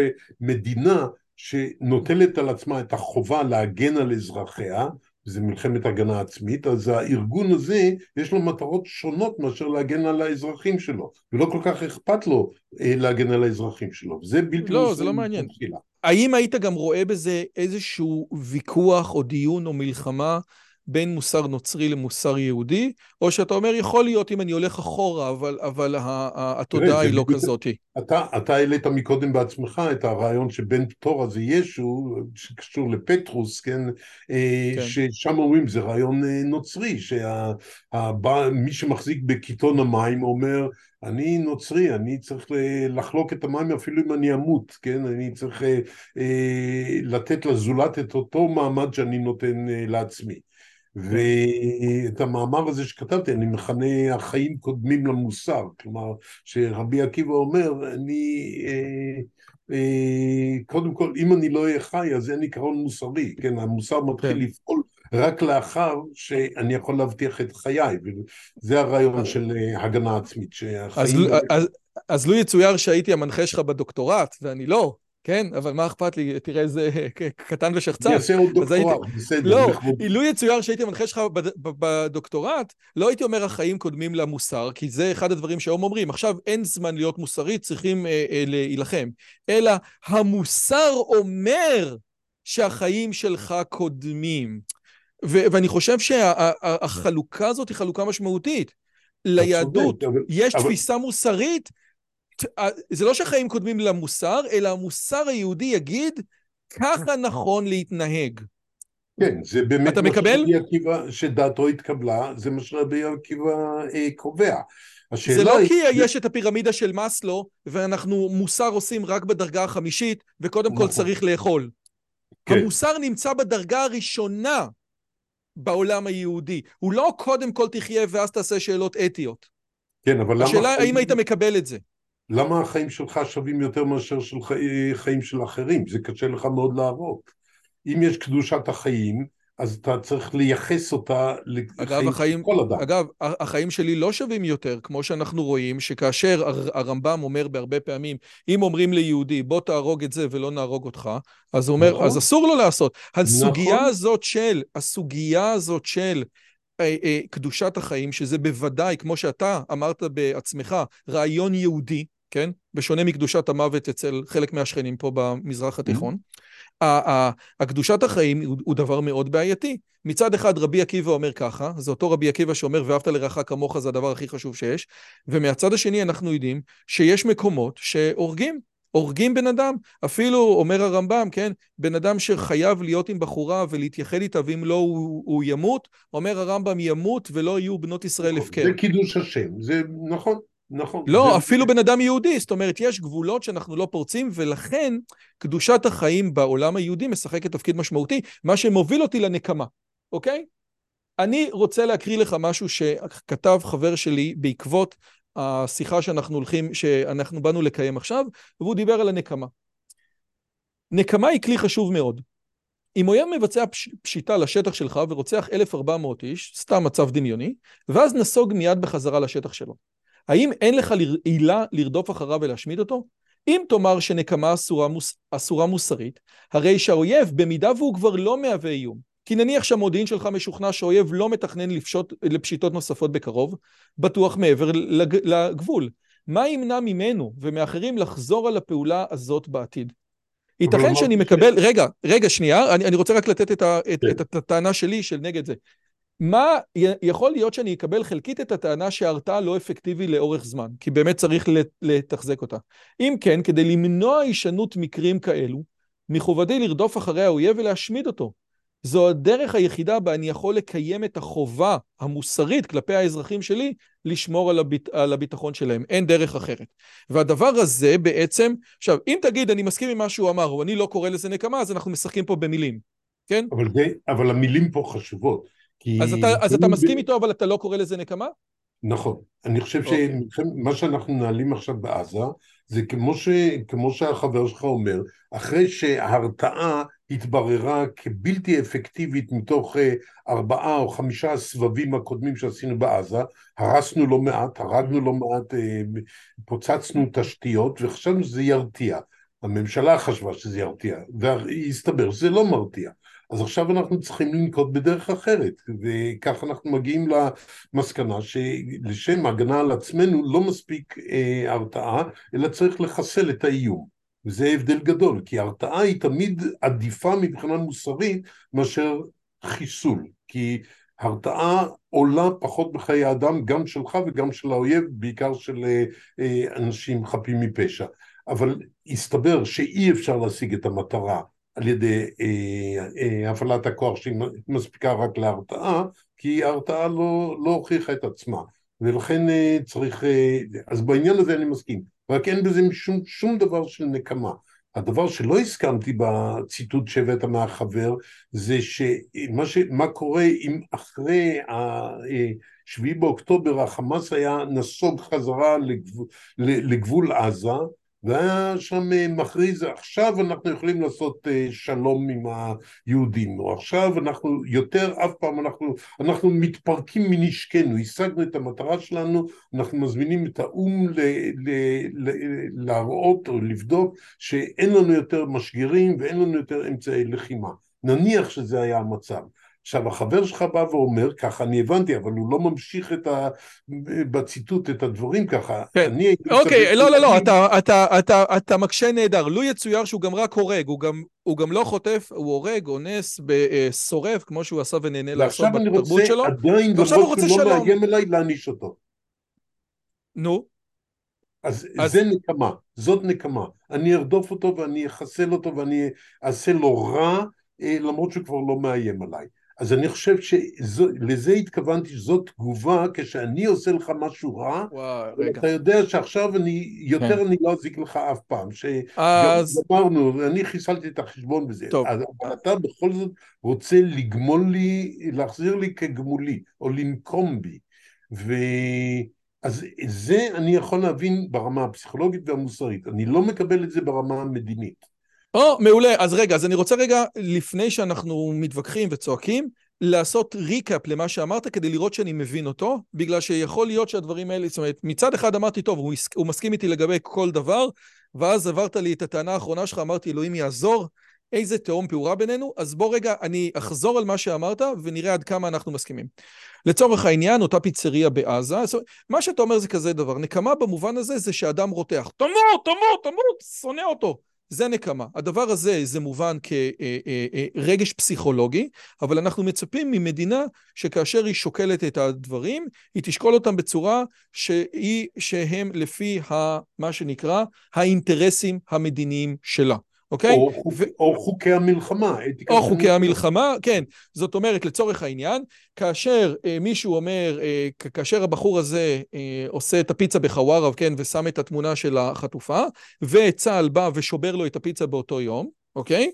למדינה שנוטלת על עצמה את החובה להגן על אזרחיה, זה מלחמת הגנה עצמית, אז הארגון הזה יש לו מטרות שונות מאשר להגן על האזרחים שלו, ולא כל כך אכפת לו אה, להגן על האזרחים שלו, זה בלתי לא, זה לא מעניין. בתחילה. האם היית גם רואה בזה איזשהו ויכוח או דיון או מלחמה בין מוסר נוצרי למוסר יהודי, או שאתה אומר, יכול להיות אם אני הולך אחורה, אבל, אבל התודעה היא לא כזאת. אתה, אתה העלית מקודם בעצמך את הרעיון שבן פטורה זה ישו, שקשור לפטרוס, כן? אה, כן. ששם אומרים, זה רעיון אה, נוצרי, שמי שמחזיק בקיתון המים אומר, אני נוצרי, אני צריך לחלוק את המים אפילו אם אני אמות, כן? אני צריך אה, אה, לתת לזולת את אותו מעמד שאני נותן אה, לעצמי. ואת המאמר הזה שכתבתי, אני מכנה החיים קודמים למוסר, כלומר, שרבי עקיבא אומר, אני, אה, אה, קודם כל, אם אני לא אהיה חי, אז אין עיקרון מוסרי, כן, המוסר מתחיל כן. לפעול רק לאחר שאני יכול להבטיח את חיי, וזה הרעיון של אה, הגנה עצמית, שהחיים... אז, לא... אז, אז לו יצויר שהייתי המנחה שלך בדוקטורט, ואני לא, כן? אבל מה אכפת לי? תראה איזה קטן ושחצן. אני אעשה עוד דוקטורט, בסדר. לא, לו יצויר שהייתי המנחה שלך בדוקטורט, לא הייתי אומר החיים קודמים למוסר, כי זה אחד הדברים שהיום אומרים. עכשיו אין זמן להיות מוסרי, צריכים אה, אה, להילחם. אלא המוסר אומר שהחיים שלך קודמים. ואני חושב שהחלוקה הזאת היא חלוקה משמעותית. ליהדות יש תפיסה מוסרית, זה לא שהחיים קודמים למוסר, אלא המוסר היהודי יגיד, ככה נכון להתנהג. כן, זה באמת אתה מה מקבל? עקיבא, שדעתו התקבלה, זה מה שרבי עקיבא אה, קובע. זה לא היא... כי יש את הפירמידה של מאסלו, ואנחנו מוסר עושים רק בדרגה החמישית, וקודם נכון. כל צריך לאכול. כן. המוסר נמצא בדרגה הראשונה בעולם היהודי. הוא לא קודם כל תחיה ואז תעשה שאלות אתיות. כן, אבל למה... השאלה האם היית מקבל את זה. למה החיים שלך שווים יותר מאשר של חיים של אחרים? זה קשה לך מאוד להראות. אם יש קדושת החיים, אז אתה צריך לייחס אותה לחיים החיים, של כל אדם. אגב, החיים שלי לא שווים יותר, כמו שאנחנו רואים, שכאשר הרמב"ם אומר בהרבה פעמים, אם אומרים ליהודי, בוא תהרוג את זה ולא נהרוג אותך, אז הוא אומר, נכון. אז אסור לו לעשות. הסוגיה נכון. הזאת של, הסוגיה הזאת של אה, אה, קדושת החיים, שזה בוודאי, כמו שאתה אמרת בעצמך, רעיון יהודי, כן? בשונה מקדושת המוות אצל חלק מהשכנים פה במזרח התיכון. הקדושת החיים הוא דבר מאוד בעייתי. מצד אחד רבי עקיבא אומר ככה, זה אותו רבי עקיבא שאומר ואהבת לרעך כמוך זה הדבר הכי חשוב שיש, ומהצד השני אנחנו יודעים שיש מקומות שהורגים, הורגים בן אדם. אפילו אומר הרמב"ם, כן, בן אדם שחייב להיות עם בחורה ולהתייחד איתה, ואם לא הוא, הוא ימות, אומר הרמב"ם ימות ולא יהיו בנות ישראל נכון, הפקר. זה קידוש השם, זה נכון. נכון. לא, זה... אפילו בן אדם יהודי, זאת אומרת, יש גבולות שאנחנו לא פורצים, ולכן קדושת החיים בעולם היהודי משחקת תפקיד משמעותי, מה שמוביל אותי לנקמה, אוקיי? אני רוצה להקריא לך משהו שכתב חבר שלי בעקבות השיחה שאנחנו הולכים, שאנחנו באנו לקיים עכשיו, והוא דיבר על הנקמה. נקמה היא כלי חשוב מאוד. אם אויב מבצע פש... פשיטה לשטח שלך ורוצח 1,400 איש, סתם מצב דמיוני, ואז נסוג מיד בחזרה לשטח שלו. האם אין לך עילה לרדוף אחריו ולהשמיד אותו? אם תאמר שנקמה אסורה, מוס, אסורה מוסרית, הרי שהאויב, במידה והוא כבר לא מהווה איום, כי נניח שהמודיעין שלך משוכנע שאויב לא מתכנן לפשוט, לפשיטות נוספות בקרוב, בטוח מעבר לג, לגבול. מה ימנע ממנו ומאחרים לחזור על הפעולה הזאת בעתיד? ייתכן שאני מקבל, רגע, רגע, שנייה, אני, אני רוצה רק לתת את, ה, את, כן. את הטענה שלי של נגד זה. מה, יכול להיות שאני אקבל חלקית את הטענה שההרתעה לא אפקטיבי לאורך זמן, כי באמת צריך לתחזק אותה. אם כן, כדי למנוע הישנות מקרים כאלו, מחובתי לרדוף אחרי האויב ולהשמיד אותו. זו הדרך היחידה בה אני יכול לקיים את החובה המוסרית כלפי האזרחים שלי לשמור על, הביט, על הביטחון שלהם. אין דרך אחרת. והדבר הזה בעצם, עכשיו, אם תגיד, אני מסכים עם מה שהוא אמר, או אני לא קורא לזה נקמה, אז אנחנו משחקים פה במילים, כן? אבל, אבל המילים פה חשובות. כי... אז אתה, אז אתה מסכים. איתו, אבל אתה לא קורא לזה נקמה? נכון. אני חושב okay. אוקיי. שמה שאנחנו מנהלים עכשיו בעזה, זה כמו, ש... כמו שהחבר שלך אומר, אחרי שההרתעה התבררה כבלתי אפקטיבית מתוך אה, ארבעה או חמישה הסבבים הקודמים שעשינו בעזה, הרסנו לא מעט, הרגנו לא מעט, אה, פוצצנו תשתיות וחשבנו שזה ירתיע. הממשלה חשבה שזה ירתיע, והסתבר שזה לא מרתיע. אז עכשיו אנחנו צריכים לנקוט בדרך אחרת, וכך אנחנו מגיעים למסקנה שלשם הגנה על עצמנו לא מספיק אה, הרתעה, אלא צריך לחסל את האיום. וזה הבדל גדול, כי הרתעה היא תמיד עדיפה מבחינה מוסרית מאשר חיסול. כי הרתעה עולה פחות בחיי אדם, גם שלך וגם של האויב, בעיקר של אנשים חפים מפשע. אבל הסתבר שאי אפשר להשיג את המטרה על ידי אה, אה, הפעלת הכוח שהיא מספיקה רק להרתעה, כי ההרתעה לא, לא הוכיחה את עצמה. ולכן אה, צריך, אה, אז בעניין הזה אני מסכים, רק אין בזה שום, שום דבר של נקמה. הדבר שלא הסכמתי בציטוט שהבאת מהחבר זה שמה ש, מה קורה אם אחרי ה-7 באוקטובר החמאס היה נסוג חזרה לגבול, לגבול עזה והיה שם אה, מכריז, עכשיו אנחנו יכולים לעשות אה, שלום עם היהודים, או עכשיו אנחנו יותר, אף פעם אנחנו, אנחנו מתפרקים מנשקנו, השגנו את המטרה שלנו, אנחנו מזמינים את האו"ם להראות או לבדוק שאין לנו יותר משגרים ואין לנו יותר אמצעי לחימה. נניח שזה היה המצב. עכשיו החבר שלך בא ואומר, ככה אני הבנתי, אבל הוא לא ממשיך את ה... בציטוט את הדברים ככה. כן. אני הייתי... אוקיי, לא, לא, לא, אתה, אתה, אתה, אתה מקשה נהדר. לו יצויר שהוא גם רק הורג, הוא גם, הוא גם לא חוטף, הוא הורג, אונס, שורף, כמו שהוא עשה ונהנה לעשות בתרבות שלו. ועכשיו אני רוצה, עדיין, למרות שהוא לא מאיים אליי, להעניש אותו. נו. אז, אז זה נקמה, זאת נקמה. אני ארדוף אותו ואני אחסל אותו ואני אעשה לו רע, אה, למרות שהוא כבר לא מאיים עליי. אז אני חושב שלזה התכוונתי שזאת תגובה כשאני עושה לך משהו רע, וואו. אתה יודע שעכשיו אני, יותר כן. אני לא אזיק לך אף פעם, אז... אמרנו, אני חיסלתי את החשבון בזה, טוב. אבל אתה בכל זאת רוצה לגמול לי, להחזיר לי כגמולי, או לנקום בי, ו... אז זה אני יכול להבין ברמה הפסיכולוגית והמוסרית, אני לא מקבל את זה ברמה המדינית. או, oh, מעולה. אז רגע, אז אני רוצה רגע, לפני שאנחנו מתווכחים וצועקים, לעשות ריקאפ למה שאמרת כדי לראות שאני מבין אותו, בגלל שיכול להיות שהדברים האלה, זאת אומרת, מצד אחד אמרתי, טוב, הוא, הוא מסכים איתי לגבי כל דבר, ואז עברת לי את הטענה האחרונה שלך, אמרתי, אלוהים יעזור, איזה תהום פעורה בינינו, אז בוא רגע, אני אחזור על מה שאמרת ונראה עד כמה אנחנו מסכימים. לצורך העניין, אותה פיצריה בעזה, מה שאתה אומר זה כזה דבר, נקמה במובן הזה זה שאדם רותח, תמות, תמות, תמות, שונא אותו. זה נקמה. הדבר הזה זה מובן כרגש פסיכולוגי, אבל אנחנו מצפים ממדינה שכאשר היא שוקלת את הדברים, היא תשקול אותם בצורה שהיא, שהם לפי ה, מה שנקרא האינטרסים המדיניים שלה. אוקיי? או, חוק, ו... או חוקי המלחמה. או חוקי המלחמה, כן. זאת אומרת, לצורך העניין, כאשר אה, מישהו אומר, אה, כאשר הבחור הזה אה, עושה את הפיצה בחווארה, כן, ושם את התמונה של החטופה, וצה"ל בא ושובר לו את הפיצה באותו יום, אוקיי?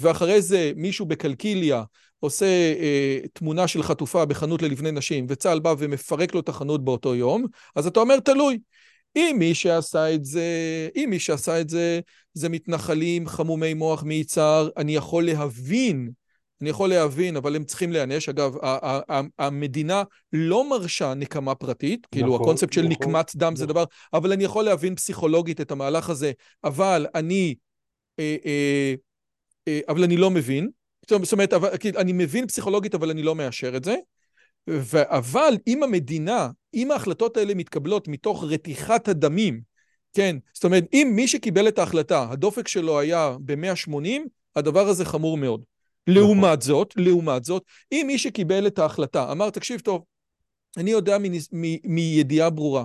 ואחרי זה מישהו בקלקיליה עושה אה, תמונה של חטופה בחנות ללבני נשים, וצה"ל בא ומפרק לו את החנות באותו יום, אז אתה אומר, תלוי. אם מי שעשה את זה, אם מי שעשה את זה, זה מתנחלים חמומי מוח מיצהר, אני יכול להבין, אני יכול להבין, אבל הם צריכים להיענש. אגב, המדינה לא מרשה נקמה פרטית, כאילו נכון, הקונספט של נכון, נקמת דם נכון. זה דבר, אבל אני יכול להבין פסיכולוגית את המהלך הזה, אבל אני, אה, אה, אה, אבל אני לא מבין. זאת אומרת, אבל, כאילו, אני מבין פסיכולוגית, אבל אני לא מאשר את זה. אבל אם המדינה, אם ההחלטות האלה מתקבלות מתוך רתיחת הדמים, כן, זאת אומרת, אם מי שקיבל את ההחלטה, הדופק שלו היה ב-180, הדבר הזה חמור מאוד. לעומת זאת, לעומת זאת, אם מי שקיבל את ההחלטה אמר, תקשיב טוב, אני יודע מידיעה ברורה,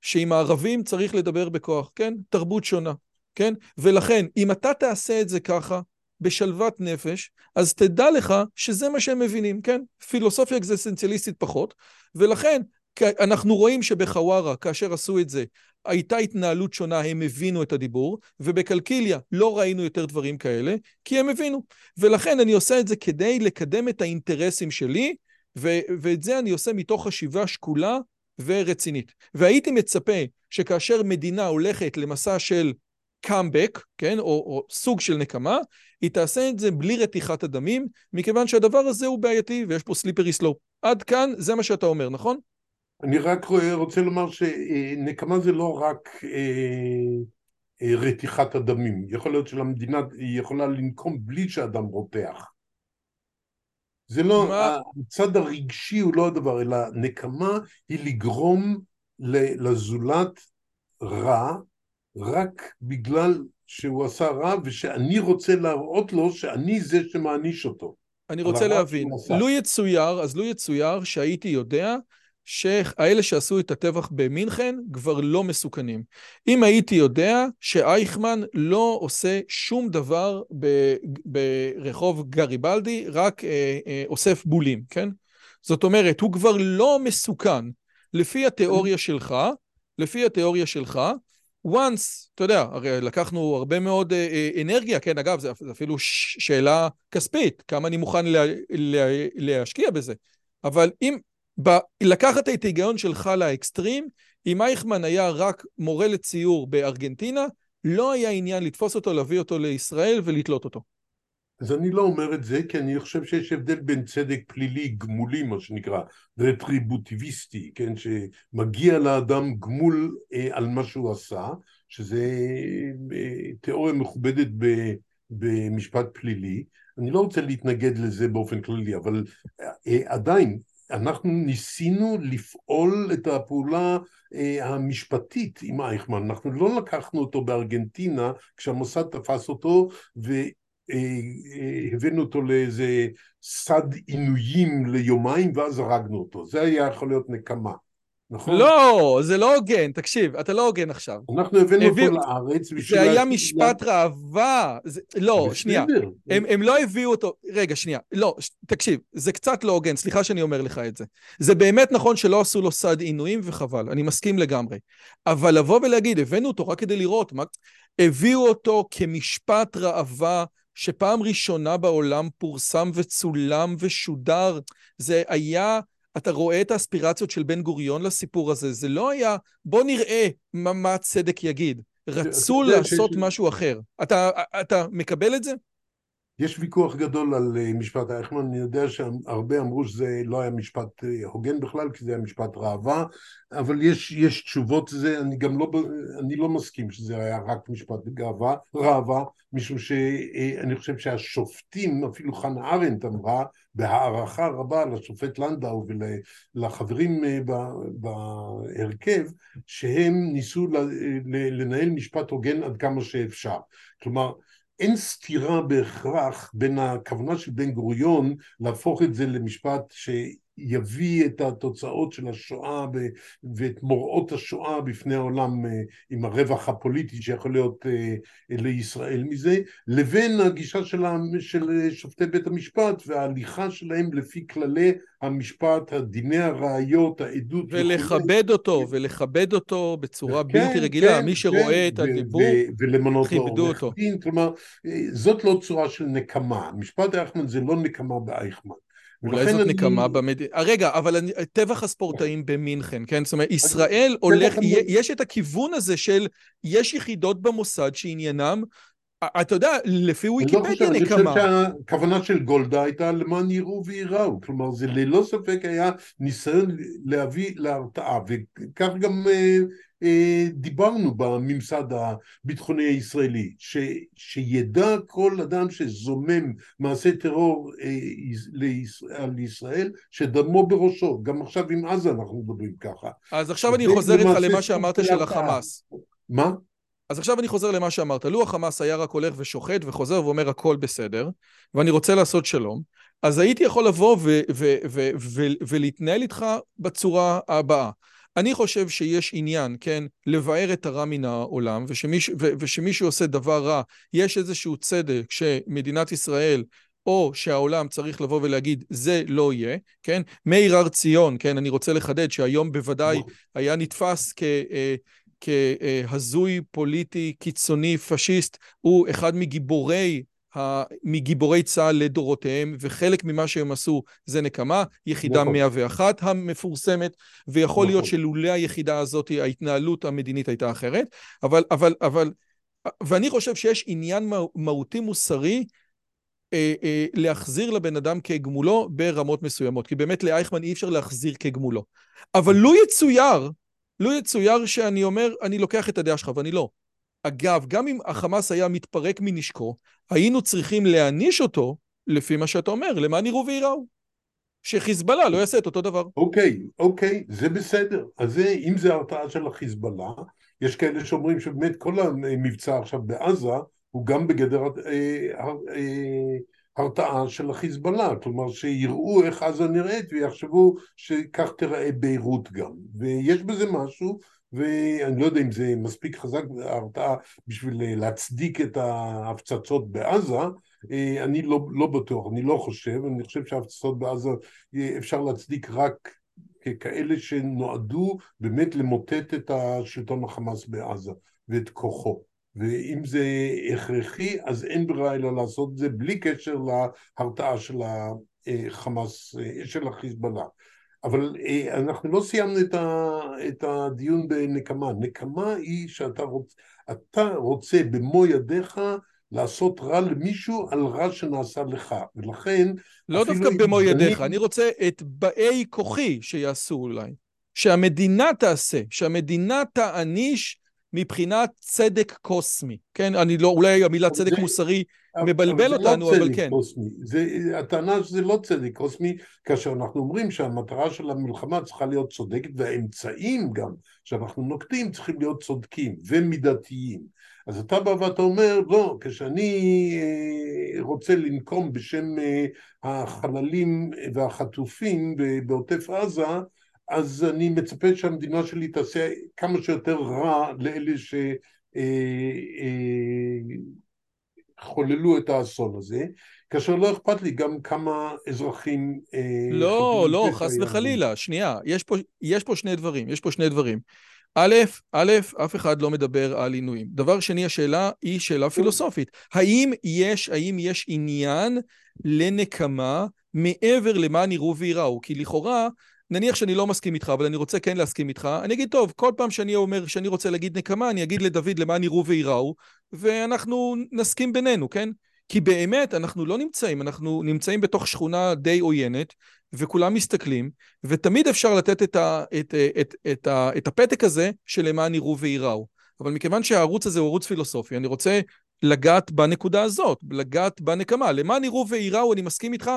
שעם הערבים צריך לדבר בכוח, כן? תרבות שונה, כן? ולכן, אם אתה תעשה את זה ככה, בשלוות נפש, אז תדע לך שזה מה שהם מבינים, כן? פילוסופיה אקזיסטנציאליסטית פחות, ולכן אנחנו רואים שבחווארה, כאשר עשו את זה, הייתה התנהלות שונה, הם הבינו את הדיבור, ובקלקיליה לא ראינו יותר דברים כאלה, כי הם הבינו. ולכן אני עושה את זה כדי לקדם את האינטרסים שלי, ו- ואת זה אני עושה מתוך חשיבה שקולה ורצינית. והייתי מצפה שכאשר מדינה הולכת למסע של קאמבק, כן, או, או סוג של נקמה, היא תעשה את זה בלי רתיחת הדמים, מכיוון שהדבר הזה הוא בעייתי ויש פה סליפרי סלופ. עד כאן, זה מה שאתה אומר, נכון? אני רק רוצה לומר שנקמה זה לא רק אה, אה, רתיחת הדמים. יכול להיות שלמדינה היא יכולה לנקום בלי שאדם רותח. זה לא, מה? הצד הרגשי הוא לא הדבר, אלא נקמה היא לגרום לזולת רע רק בגלל שהוא עשה רע ושאני רוצה להראות לו שאני זה שמעניש אותו. אני רוצה להבין. לו יצויר, אז לו יצויר שהייתי יודע שהאלה שעשו את הטבח במינכן כבר לא מסוכנים. אם הייתי יודע שאייכמן לא עושה שום דבר ב- ברחוב גריבלדי, רק אה, אה, אוסף בולים, כן? זאת אומרת, הוא כבר לא מסוכן. לפי התיאוריה שלך, לפי התיאוריה שלך, once, אתה יודע, הרי לקחנו הרבה מאוד אה, אה, אנרגיה, כן, אגב, זו אפילו שאלה כספית, כמה אני מוכן לה, לה, להשקיע בזה. אבל אם, ב, לקחת את ההיגיון שלך לאקסטרים, אם אייכמן היה רק מורה לציור בארגנטינה, לא היה עניין לתפוס אותו, להביא אותו לישראל ולתלות אותו. אז אני לא אומר את זה, כי אני חושב שיש הבדל בין צדק פלילי גמולי, מה שנקרא, רטריבוטיביסטי, כן, שמגיע לאדם גמול אה, על מה שהוא עשה, שזה אה, תיאוריה מכובדת ב, במשפט פלילי. אני לא רוצה להתנגד לזה באופן כללי, אבל אה, עדיין, אנחנו ניסינו לפעול את הפעולה אה, המשפטית עם אייכמן, אנחנו לא לקחנו אותו בארגנטינה כשהמוסד תפס אותו אה, אה, הבאנו אותו לאיזה סד עינויים ליומיים ואז הרגנו אותו. זה היה יכול להיות נקמה. נכון? לא, זה לא הוגן, תקשיב, אתה לא הוגן עכשיו. אנחנו הבאנו הביא... אותו לארץ בשביל... זה היה משפט לה... ראווה. זה... לא. שנייה. הם, הם לא הביאו אותו... רגע, שנייה. לא, ש... תקשיב, זה קצת לא הוגן, סליחה שאני אומר לך את זה. זה באמת נכון שלא עשו לו סד עינויים וחבל, אני מסכים לגמרי. אבל לבוא ולהגיד, הבאנו אותו רק כדי לראות מה... הביאו אותו כמשפט ראווה שפעם ראשונה בעולם פורסם וצולם ושודר. זה היה, אתה רואה את האספירציות של בן גוריון לסיפור הזה, זה לא היה, בוא נראה מה, מה הצדק יגיד. רצו לעשות משהו אחר. אתה, אתה מקבל את זה? יש ויכוח גדול על אה, משפט אייכמן, אני יודע שהרבה אמרו שזה לא היה משפט אה, הוגן בכלל, כי זה היה משפט ראווה, אבל יש, יש תשובות לזה, אני גם לא, אני לא מסכים שזה היה רק משפט ראווה, משום שאני אה, חושב שהשופטים, אפילו חנה ארנדט אמרה, בהערכה רבה לשופט לנדאו ולחברים בהרכב, שהם ניסו לנהל משפט הוגן עד כמה שאפשר. כלומר, אין סתירה בהכרח בין הכוונה של בן גוריון להפוך את זה למשפט שיביא את התוצאות של השואה ואת מוראות השואה בפני העולם אה, עם הרווח הפוליטי שיכול להיות אה, לישראל מזה, לבין הגישה של, של שופטי בית המשפט וההליכה שלהם לפי כללי המשפט, דיני הראיות, העדות. ולכבד אותו, ולכבד אותו בצורה כן, בלתי רגילה. כן, מי שרואה כן, את הדיבור, כיבדו אותו. כלומר, זאת לא צורה של נקמה. משפט אייכמן זה לא נקמה באייכמן. אולי זאת. נקמה במדינה. אה, רגע, אבל. טבח הספורטאים במינכן, כן? זאת אומרת, ישראל הולך, יש את הכיוון הזה של, יש יחידות במוסד שעניינם אתה יודע, לפי וויקיפדיה נקמה. אני חושב שהכוונה של גולדה הייתה למען יראו וייראו, כלומר זה ללא ספק היה ניסיון להביא להרתעה, וכך גם אה, אה, דיברנו בממסד הביטחוני הישראלי, ש, שידע כל אדם שזומם מעשה טרור אה, על ישראל, שדמו בראשו, גם עכשיו עם עזה אנחנו מדברים ככה. אז עכשיו אני חוזר איתך למה שאמרת של החמאס. מה? אז עכשיו אני חוזר למה שאמרת, לו החמאס היה רק הולך ושוחט וחוזר ואומר הכל בסדר, ואני רוצה לעשות שלום, אז הייתי יכול לבוא ולהתנהל איתך בצורה הבאה. אני חושב שיש עניין, כן, לבאר את הרע מן העולם, ושמיש, ושמישהו עושה דבר רע, יש איזשהו צדק שמדינת ישראל או שהעולם צריך לבוא ולהגיד, זה לא יהיה, כן? מאיר הר ציון, כן, אני רוצה לחדד שהיום בוודאי היה נתפס כ... אה, כהזוי פוליטי קיצוני פשיסט, הוא אחד מגיבורי מגיבורי צה"ל לדורותיהם, וחלק ממה שהם עשו זה נקמה, יחידה נכון. 101 המפורסמת, ויכול להיות נכון. שלולא היחידה הזאת ההתנהלות המדינית הייתה אחרת, אבל, אבל, אבל, ואני חושב שיש עניין מהותי מוסרי אה, אה, להחזיר לבן אדם כגמולו ברמות מסוימות, כי באמת לאייכמן אי אפשר להחזיר כגמולו. אבל לו יצויר לו יצויר שאני אומר, אני לוקח את הדעה שלך, ואני לא. אגב, גם אם החמאס היה מתפרק מנשקו, היינו צריכים להעניש אותו, לפי מה שאתה אומר, למען יראו וייראו. שחיזבאללה לא יעשה את אותו דבר. אוקיי, אוקיי, זה בסדר. אז זה, אם זה הרתעה של החיזבאללה, יש כאלה שאומרים שבאמת כל המבצע עכשיו בעזה הוא גם בגדר אה, אה, הרתעה של החיזבאללה, כלומר שיראו איך עזה נראית ויחשבו שכך תיראה ביירות גם. ויש בזה משהו, ואני לא יודע אם זה מספיק חזק ההרתעה בשביל להצדיק את ההפצצות בעזה, אני לא, לא בטוח, אני לא חושב, אני חושב שההפצצות בעזה אפשר להצדיק רק ככאלה שנועדו באמת למוטט את השלטון החמאס בעזה ואת כוחו. ואם זה הכרחי, אז אין ברירה אלא לעשות את זה בלי קשר להרתעה של החמאס, של החיזבאללה. אבל אנחנו לא סיימנו את הדיון בנקמה. נקמה היא שאתה רוצ, רוצה במו ידיך לעשות רע למישהו על רע שנעשה לך, ולכן... לא דווקא במו ידיך, אני רוצה את באי כוחי שיעשו אולי. שהמדינה תעשה, שהמדינה תעניש מבחינת צדק קוסמי, כן? אני לא, אולי המילה צדק זה, מבלבל מבלבל לא אותנו, לא אבל כן. קוסמי. זה, הטענה שזה לא צדק קוסמי, כאשר אנחנו אומרים שהמטרה של המלחמה צריכה להיות צודקת, והאמצעים גם שאנחנו נוקטים צריכים להיות צודקים ומידתיים. אז אתה בא ואתה אומר, לא, כשאני אה, רוצה לנקום בשם אה, החללים והחטופים בעוטף עזה, אז אני מצפה שהמדינה שלי תעשה כמה שיותר רע לאלה שחוללו אה, את האסון הזה, כאשר לא אכפת לי גם כמה אזרחים... לא, לא, חס וחלילה, שנייה, יש פה, יש פה שני דברים, יש פה שני דברים. א', א', אף אחד לא מדבר על עינויים. דבר שני, השאלה היא שאלה פילוסופית. האם יש, האם יש עניין לנקמה מעבר למען יראו וייראו? כי לכאורה, נניח שאני לא מסכים איתך, אבל אני רוצה כן להסכים איתך, אני אגיד, טוב, כל פעם שאני אומר שאני רוצה להגיד נקמה, אני אגיד לדוד למען יראו וייראו, ואנחנו נסכים בינינו, כן? כי באמת אנחנו לא נמצאים, אנחנו נמצאים בתוך שכונה די עוינת, וכולם מסתכלים, ותמיד אפשר לתת את, ה, את, את, את, ה, את הפתק הזה של למען יראו וייראו. אבל מכיוון שהערוץ הזה הוא ערוץ פילוסופי, אני רוצה לגעת בנקודה הזאת, לגעת בנקמה. למען יראו וייראו, אני מסכים איתך,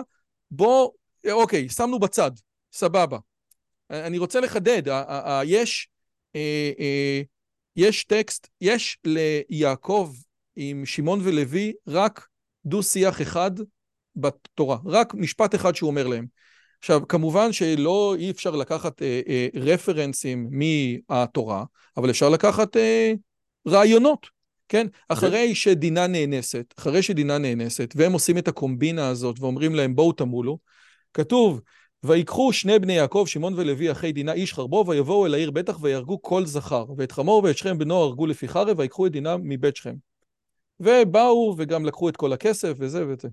בוא, אוקיי, שמנו בצד, סבבה. אני רוצה לחדד, יש, אה, אה, יש טקסט, יש ליעקב עם שמעון ולוי רק דו-שיח אחד בתורה, רק משפט אחד שהוא אומר להם. עכשיו, כמובן שלא אי אפשר לקחת אה, אה, רפרנסים מהתורה, אבל אפשר לקחת אה, רעיונות, כן? אחרי שדינה נאנסת, אחרי שדינה נאנסת, והם עושים את הקומבינה הזאת ואומרים להם בואו תמולו, כתוב, ויקחו שני בני יעקב, שמעון ולוי, אחי דינה, איש חרבו, ויבואו אל העיר בטח ויהרגו כל זכר, ואת חמור ואת שכם בנו הרגו לפי חרב, ויקחו את דינה מבית שכם. ובאו וגם לקחו את כל הכסף וזה וזה.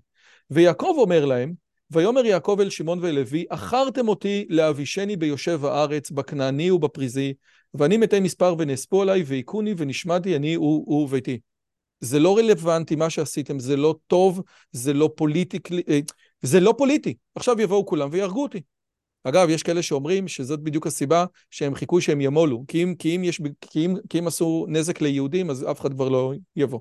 ויעקב אומר להם, ויאמר יעקב אל שמעון ואל לוי, אחרתם אותי להבישני ביושב הארץ, בכנעני ובפריזי, ואני מתי מספר ונאספו עליי, והיכוני ונשמעתי אני וביתי. זה לא רלוונטי מה שעשיתם, זה לא טוב, זה לא פוליטי, אה, זה לא פוליטי. עכשיו יבואו כולם ויהרגו אותי. אגב, יש כאלה שאומרים שזאת בדיוק הסיבה שהם חיכו שהם ימולו, כי אם, כי אם, יש, כי אם, כי אם עשו נזק ליהודים, אז אף אחד כבר לא יבוא.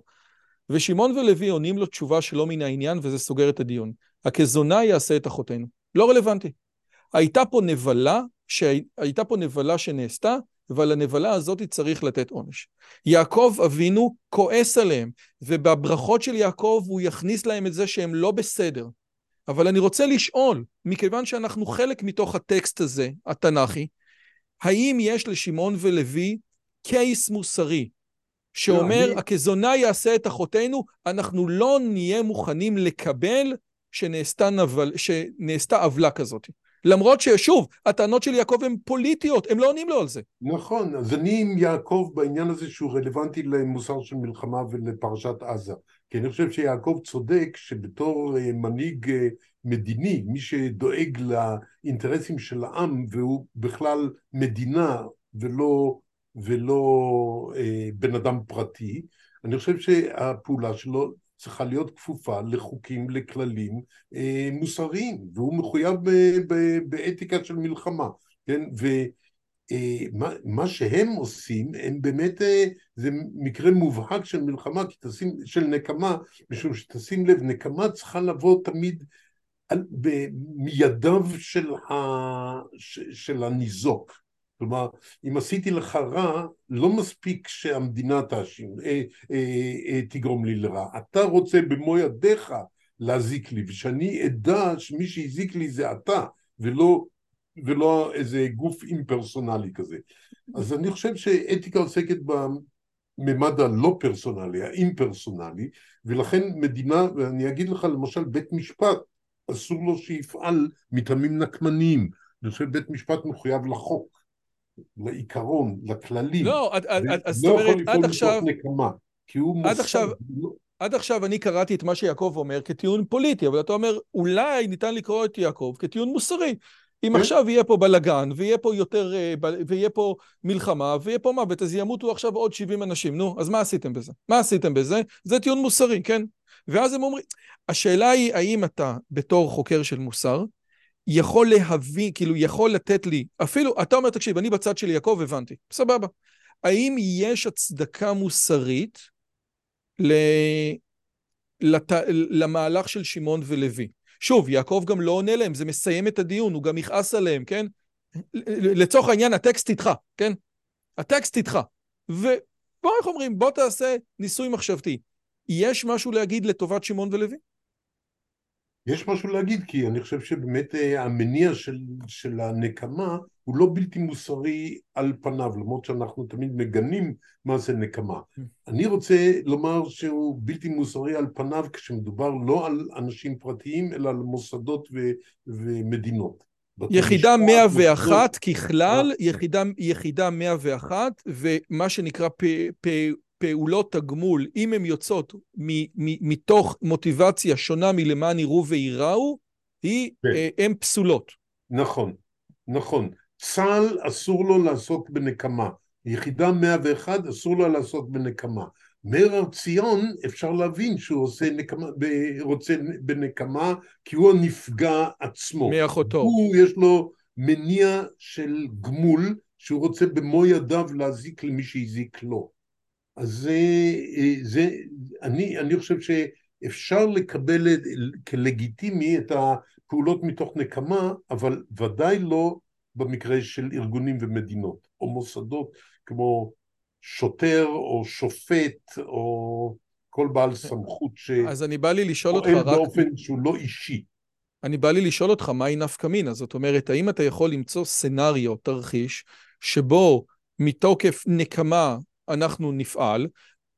ושמעון ולוי עונים לו תשובה שלא מן העניין, וזה סוגר את הדיון. הכזונה יעשה את אחותינו. לא רלוונטי. הייתה פה נבלה, שהייתה פה נבלה שנעשתה, ועל הנבלה הזאת צריך לתת עונש. יעקב אבינו כועס עליהם, ובברכות של יעקב הוא יכניס להם את זה שהם לא בסדר. אבל אני רוצה לשאול, מכיוון שאנחנו חלק מתוך הטקסט הזה, התנ"כי, האם יש לשמעון ולוי קייס מוסרי שאומר, לא, אני... הכזונה יעשה את אחותינו, אנחנו לא נהיה מוכנים לקבל שנעשתה, נבל, שנעשתה עוולה כזאת. למרות ששוב, הטענות של יעקב הן פוליטיות, הם לא עונים לו על זה. נכון, אז אני עם יעקב בעניין הזה שהוא רלוונטי למוסר של מלחמה ולפרשת עזה. כי אני חושב שיעקב צודק שבתור אה, מנהיג אה, מדיני, מי שדואג לאינטרסים של העם והוא בכלל מדינה ולא, ולא אה, בן אדם פרטי, אני חושב שהפעולה שלו צריכה להיות כפופה לחוקים, לכללים אה, מוסריים, והוא מחויב באתיקה של מלחמה, כן? אה, שהם עושים, הם באמת, אה, זה מקרה מובהק של מלחמה, תשים, של נקמה, משום שתשים לב, נקמה צריכה לבוא תמיד על, מידיו של, ה, של הניזוק. כלומר, אם עשיתי לך רע, לא מספיק שהמדינה תאשים, אה, אה, אה, תגרום לי לרע. אתה רוצה במו ידיך להזיק לי, ושאני אדע שמי שהזיק לי זה אתה, ולא, ולא איזה גוף אימפרסונלי כזה. אז אני חושב שאתיקה עוסקת בממד הלא פרסונלי, האימפרסונלי, ולכן מדינה, ואני אגיד לך למשל בית משפט, אסור לו שיפעל מטעמים נקמניים. אני חושב בית משפט מחויב לחוק, לעיקרון, לכללים. לא, אז זאת לא אומרת, יכול לפעול עד עכשיו... מתוך נקמה, כי הוא עד מוסד. עכשיו- לא- עד עכשיו אני קראתי את מה שיעקב אומר כטיעון פוליטי, אבל אתה אומר, אולי ניתן לקרוא את יעקב כטיעון מוסרי. אם. עכשיו יהיה פה בלאגן, ויהיה פה יותר, אה, ויהיה פה מלחמה, ויהיה פה מוות, אז ימותו עכשיו עוד 70 אנשים. נו, אז מה עשיתם בזה? מה עשיתם בזה? זה טיעון מוסרי, כן? ואז הם אומרים, השאלה היא, האם אתה, בתור חוקר של מוסר, יכול להביא, כאילו, יכול לתת לי, אפילו, אתה אומר, תקשיב, אני בצד של יעקב, הבנתי, סבבה. האם יש הצדקה מוסרית ל... לת... למהלך של שמעון ולוי? שוב, יעקב גם לא עונה להם, זה מסיים את הדיון, הוא גם יכעס עליהם, כן? לצורך העניין, הטקסט איתך, כן? הטקסט איתך. ובוא, איך אומרים, בוא תעשה ניסוי מחשבתי. יש משהו להגיד לטובת שמעון ולוי? יש משהו להגיד, כי אני חושב שבאמת אה, המניע של, של הנקמה הוא לא בלתי מוסרי על פניו, למרות שאנחנו תמיד מגנים מה זה נקמה. אני רוצה לומר שהוא בלתי מוסרי על פניו כשמדובר לא על אנשים פרטיים, אלא על מוסדות ו, ומדינות. יחידה משפט, 101 מוסדות. ככלל, אה. יחידה, יחידה 101, ומה שנקרא פ, פ, פעולות תגמול, אם הן יוצאות מ, מ, מתוך מוטיבציה שונה מלמען יראו וייראו, היא, כן. אה, הן פסולות. נכון, נכון. צה"ל אסור לו לעסוק בנקמה. יחידה 101 אסור לו לעסוק בנקמה. מאיר הר ציון אפשר להבין שהוא עושה נקמה, ב- רוצה בנקמה כי הוא הנפגע עצמו. מאחותו. הוא יש לו מניע של גמול שהוא רוצה במו ידיו להזיק למי שהזיק לו. אז זה, זה אני, אני חושב שאפשר לקבל כלגיטימי את הפעולות מתוך נקמה, אבל ודאי לא במקרה של ארגונים ומדינות, או מוסדות כמו שוטר או שופט או כל בעל סמכות אז אני בא לי לשאול אותך רק... באופן שהוא לא אישי. אני בא לי לשאול אותך, מהי נפקא מינה? זאת אומרת, האם אתה יכול למצוא סצנריו, תרחיש, שבו מתוקף נקמה אנחנו נפעל,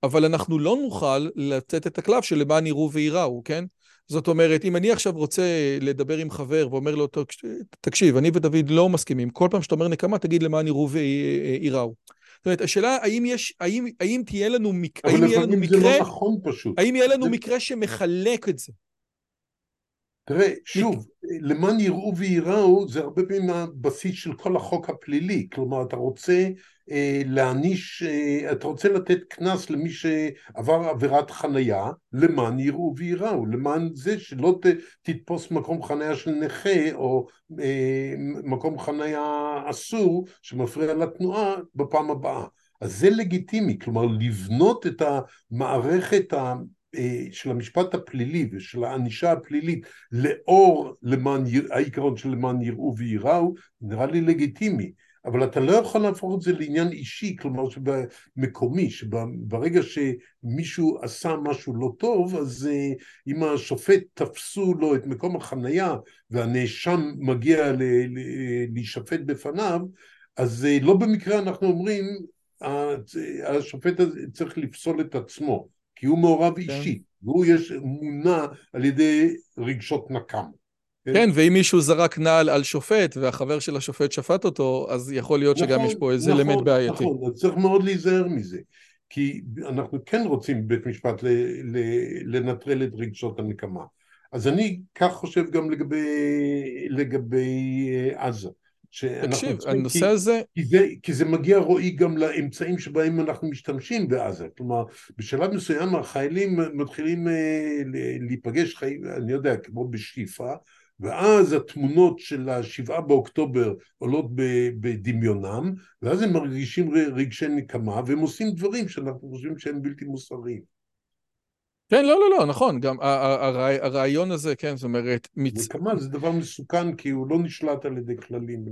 אבל אנחנו לא נוכל לתת את הקלף של למען יראו וייראו, כן? זאת אומרת, אם אני עכשיו רוצה לדבר עם חבר ואומר לו, "תק- תקשיב, אני ודוד לא מסכימים, כל פעם שאתה אומר נקמה, תגיד למען יראו וייראו. זאת אומרת, השאלה, האם יש, האם, האם תהיה לנו, מק... האם יהיה לנו זה מקרה, לא נכון פשוט. האם יהיה לנו זה- מקרה שמחלק את זה? תראה, שוב, למען יראו וייראו זה הרבה פעמים הבסיס של כל החוק הפלילי, כלומר אתה רוצה אה, להעניש, אה, אתה רוצה לתת קנס למי שעבר עבירת חנייה, למען יראו וייראו, למען זה שלא ת, תתפוס מקום חנייה של נכה או אה, מקום חנייה אסור שמפריע לתנועה בפעם הבאה. אז זה לגיטימי, כלומר לבנות את המערכת של המשפט הפלילי ושל הענישה הפלילית לאור למען, העיקרון של למען יראו וייראו, נראה לי לגיטימי. אבל אתה לא יכול להפוך את זה לעניין אישי, כלומר מקומי, שברגע שמישהו עשה משהו לא טוב, אז אה, אם השופט תפסו לו את מקום החנייה והנאשם מגיע להישפט בפניו, אז אה, לא במקרה אנחנו אומרים, השופט הזה צריך לפסול את עצמו. כי הוא מעורב אישי, והוא יש מונע על ידי רגשות נקם. כן, ואם מישהו זרק נעל על שופט והחבר של השופט שפט אותו, אז יכול להיות שגם נכון, יש פה איזה נכון, אלמנט בעייתי. נכון, אז צריך מאוד להיזהר מזה. כי אנחנו כן רוצים בבית משפט ל, ל, לנטרל את רגשות הנקמה. אז אני כך חושב גם לגבי, לגבי אה, עזה. תקשיב, הנושא כי- הזה, כי זה, כי זה מגיע רועי גם לאמצעים שבהם אנחנו משתמשים בעזה. כלומר, בשלב מסוים החיילים מתחילים אה, להיפגש, חיים, אני יודע, כמו בשאיפה, ואז התמונות של השבעה באוקטובר עולות בדמיונם, ואז הם מרגישים רגשי נקמה, והם עושים דברים שאנחנו חושבים שהם בלתי מוסריים. כן, לא, לא, לא, נכון, גם הרעיון הזה, כן, זאת אומרת, מצ... נקמה זה דבר מסוכן, כי הוא לא נשלט על ידי כללים.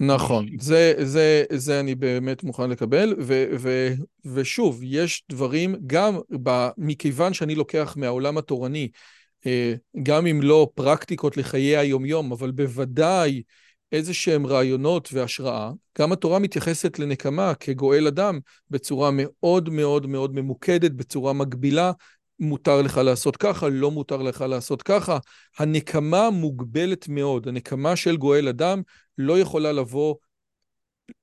נכון. זה, זה, זה אני באמת מוכן לקבל, ו, ו, ושוב, יש דברים, גם ב, מכיוון שאני לוקח מהעולם התורני גם אם לא פרקטיקות לחיי היומיום, אבל בוודאי איזה שהם רעיונות והשראה, גם התורה מתייחסת לנקמה כגואל אדם בצורה מאוד מאוד מאוד ממוקדת, בצורה מגבילה, מותר לך לעשות ככה, לא מותר לך לעשות ככה. הנקמה מוגבלת מאוד, הנקמה של גואל אדם לא יכולה לבוא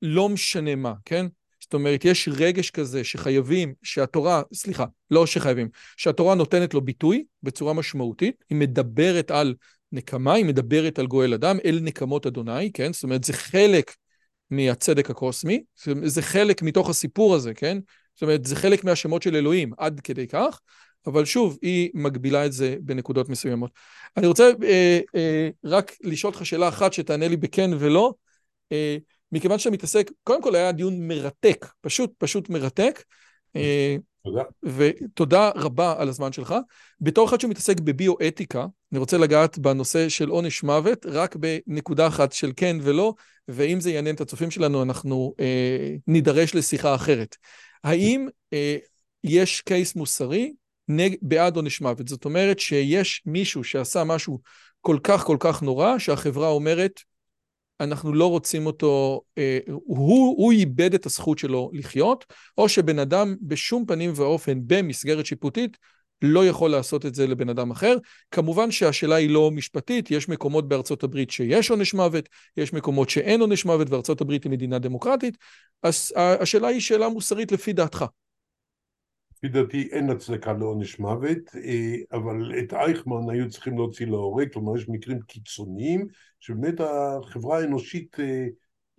לא משנה מה, כן? זאת אומרת, יש רגש כזה שחייבים, שהתורה, סליחה, לא שחייבים, שהתורה נותנת לו ביטוי בצורה משמעותית, היא מדברת על נקמה, היא מדברת על גואל אדם, אל נקמות אדוני, כן? זאת אומרת, זה חלק מהצדק הקוסמי, זה חלק מתוך הסיפור הזה, כן? זאת אומרת, זה חלק מהשמות של אלוהים, עד כדי כך, אבל שוב, היא מגבילה את זה בנקודות מסוימות. אני רוצה אה, אה, רק לשאול אותך שאלה אחת שתענה לי בכן ולא. אה, מכיוון שאתה מתעסק, קודם כל היה דיון מרתק, פשוט פשוט מרתק. אה, תודה. ותודה רבה על הזמן שלך. בתור אחד שמתעסק בביו-אתיקה, אני רוצה לגעת בנושא של עונש מוות, רק בנקודה אחת של כן ולא, ואם זה יעניין את הצופים שלנו, אנחנו אה, נידרש לשיחה אחרת. האם אה, יש קייס מוסרי נג, בעד עונש מוות? זאת אומרת שיש מישהו שעשה משהו כל כך כל כך נורא, שהחברה אומרת, אנחנו לא רוצים אותו, אה, הוא, הוא איבד את הזכות שלו לחיות, או שבן אדם בשום פנים ואופן במסגרת שיפוטית לא יכול לעשות את זה לבן אדם אחר. כמובן שהשאלה היא לא משפטית, יש מקומות בארצות הברית שיש עונש מוות, יש מקומות שאין עונש מוות, וארצות הברית היא מדינה דמוקרטית, אז השאלה היא שאלה מוסרית לפי דעתך. לפי דעתי אין הצדקה לעונש מוות, אה, אבל את אייכמן היו צריכים להוציא להורג, כלומר יש מקרים קיצוניים שבאמת החברה האנושית, אה,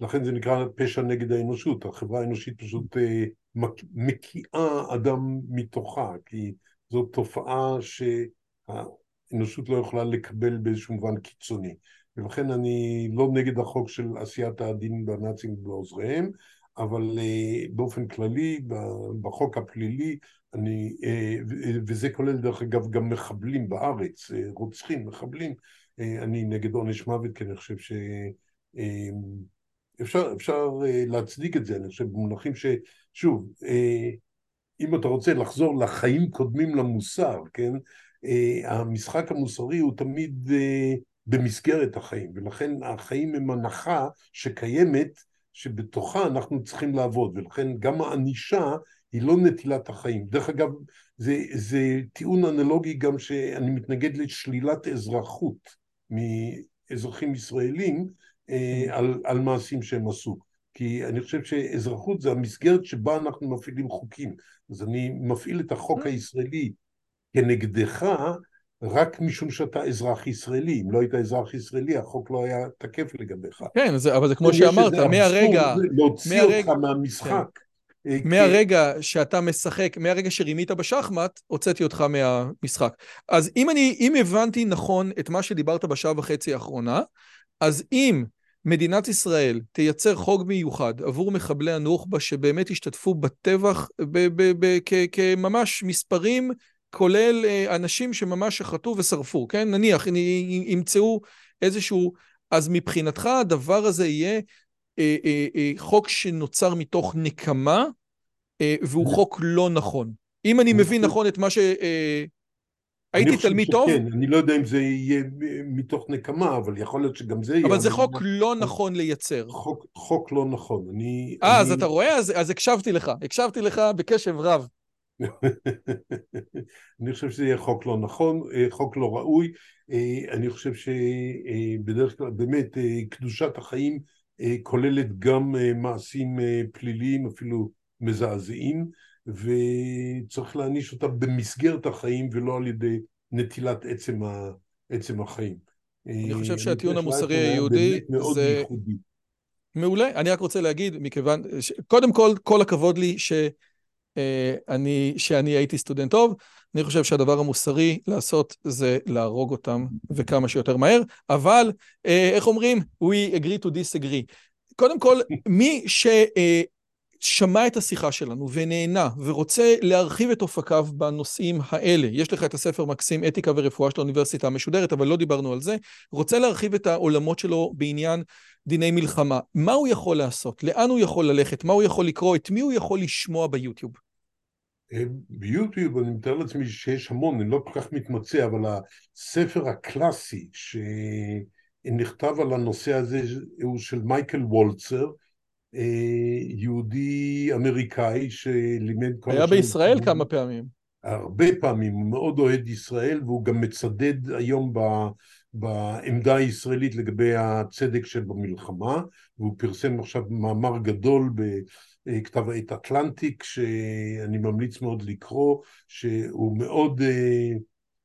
לכן זה נקרא פשע נגד האנושות, החברה האנושית פשוט אה, מקיאה אדם מתוכה, כי זאת תופעה שהאנושות לא יכולה לקבל באיזשהו מובן קיצוני. ולכן אני לא נגד החוק של עשיית הדין בנאצים ובעוזריהם, אבל uh, באופן כללי, בחוק הפלילי, אני, uh, וזה כולל דרך אגב גם מחבלים בארץ, uh, רוצחים, מחבלים, uh, אני נגד עונש מוות, כי אני חושב uh, אפשר uh, להצדיק את זה, אני חושב במונחים ששוב, uh, אם אתה רוצה לחזור לחיים קודמים למוסר, כן, uh, המשחק המוסרי הוא תמיד uh, במסגרת החיים, ולכן החיים הם הנחה שקיימת שבתוכה אנחנו צריכים לעבוד, ולכן גם הענישה היא לא נטילת החיים. דרך אגב, זה, זה טיעון אנלוגי גם שאני מתנגד לשלילת אזרחות מאזרחים ישראלים אה, על, על מעשים שהם עשו. כי אני חושב שאזרחות זה המסגרת שבה אנחנו מפעילים חוקים. אז אני מפעיל את החוק הישראלי כנגדך, רק משום שאתה אזרח ישראלי. אם לא היית אזרח ישראלי, החוק לא היה תקף לגביך. כן, זה, אבל זה כמו שאמרת, מהרגע... להוציא מהרגע, אותך מהמשחק. כן. אה, מהרגע שאתה משחק, מהרגע שרימית בשחמט, הוצאתי אותך מהמשחק. אז אם אני, אם הבנתי נכון את מה שדיברת בשעה וחצי האחרונה, אז אם מדינת ישראל תייצר חוק מיוחד עבור מחבלי הנוח'בה שבאמת השתתפו בטבח כממש מספרים כולל אה, אנשים שממש שחטו ושרפו, כן? נניח, ימצאו איזשהו... אז מבחינתך הדבר הזה יהיה אה, אה, אה, חוק שנוצר מתוך נקמה, אה, והוא חוק לא נכון. אם אני מבין נכון את מה ש... אה, הייתי תלמיד טוב? כן, אני לא יודע אם זה יהיה מתוך נקמה, אבל יכול להיות שגם זה יהיה... אבל זה חוק לא נכון לייצר. חוק, חוק לא נכון. אני... אה. אז אתה רואה? אז, אז הקשבתי לך. הקשבתי לך בקשב רב. (laughs) אני חושב שזה יהיה חוק לא נכון, אה, חוק לא ראוי. אה, אני חושב שבדרך כלל, באמת, אה, קדושת החיים כוללת גם מעשים פליליים, אפילו מזעזעים, וצריך להעניש אותה במסגרת החיים ולא על ידי נטילת עצם, ה, עצם החיים. אני חושב שהטיעון המוסרי היהודי זה... מעולה. אני רק רוצה להגיד, מכיוון... קודם כל, כל הכבוד לי ש... אה, אני, שאני הייתי סטודנט טוב, אני חושב שהדבר המוסרי לעשות זה להרוג אותם וכמה שיותר מהר, אבל אה, איך אומרים? We agree to disagree. קודם כל, מי ששמע אה, את השיחה שלנו ונהנה ורוצה להרחיב את אופקיו בנושאים האלה, יש לך את הספר מקסים אתיקה ורפואה של האוניברסיטה המשודרת, אבל לא דיברנו על זה, רוצה להרחיב את העולמות שלו בעניין דיני מלחמה, מה הוא יכול לעשות? לאן הוא יכול ללכת? מה הוא יכול לקרוא? את מי הוא יכול לשמוע ביוטיוב? ביוטיוב אני מתאר לעצמי שיש המון, אני לא כל כך מתמצא, אבל הספר הקלאסי שנכתב על הנושא הזה הוא של מייקל וולצר, יהודי אמריקאי שלימד כל. היה בישראל כמה פעמים. הרבה פעמים, הוא מאוד אוהד ישראל והוא גם מצדד היום ב, בעמדה הישראלית לגבי הצדק שבמלחמה והוא פרסם עכשיו מאמר גדול בכתב העת אטלנטיק שאני ממליץ מאוד לקרוא שהוא מאוד uh,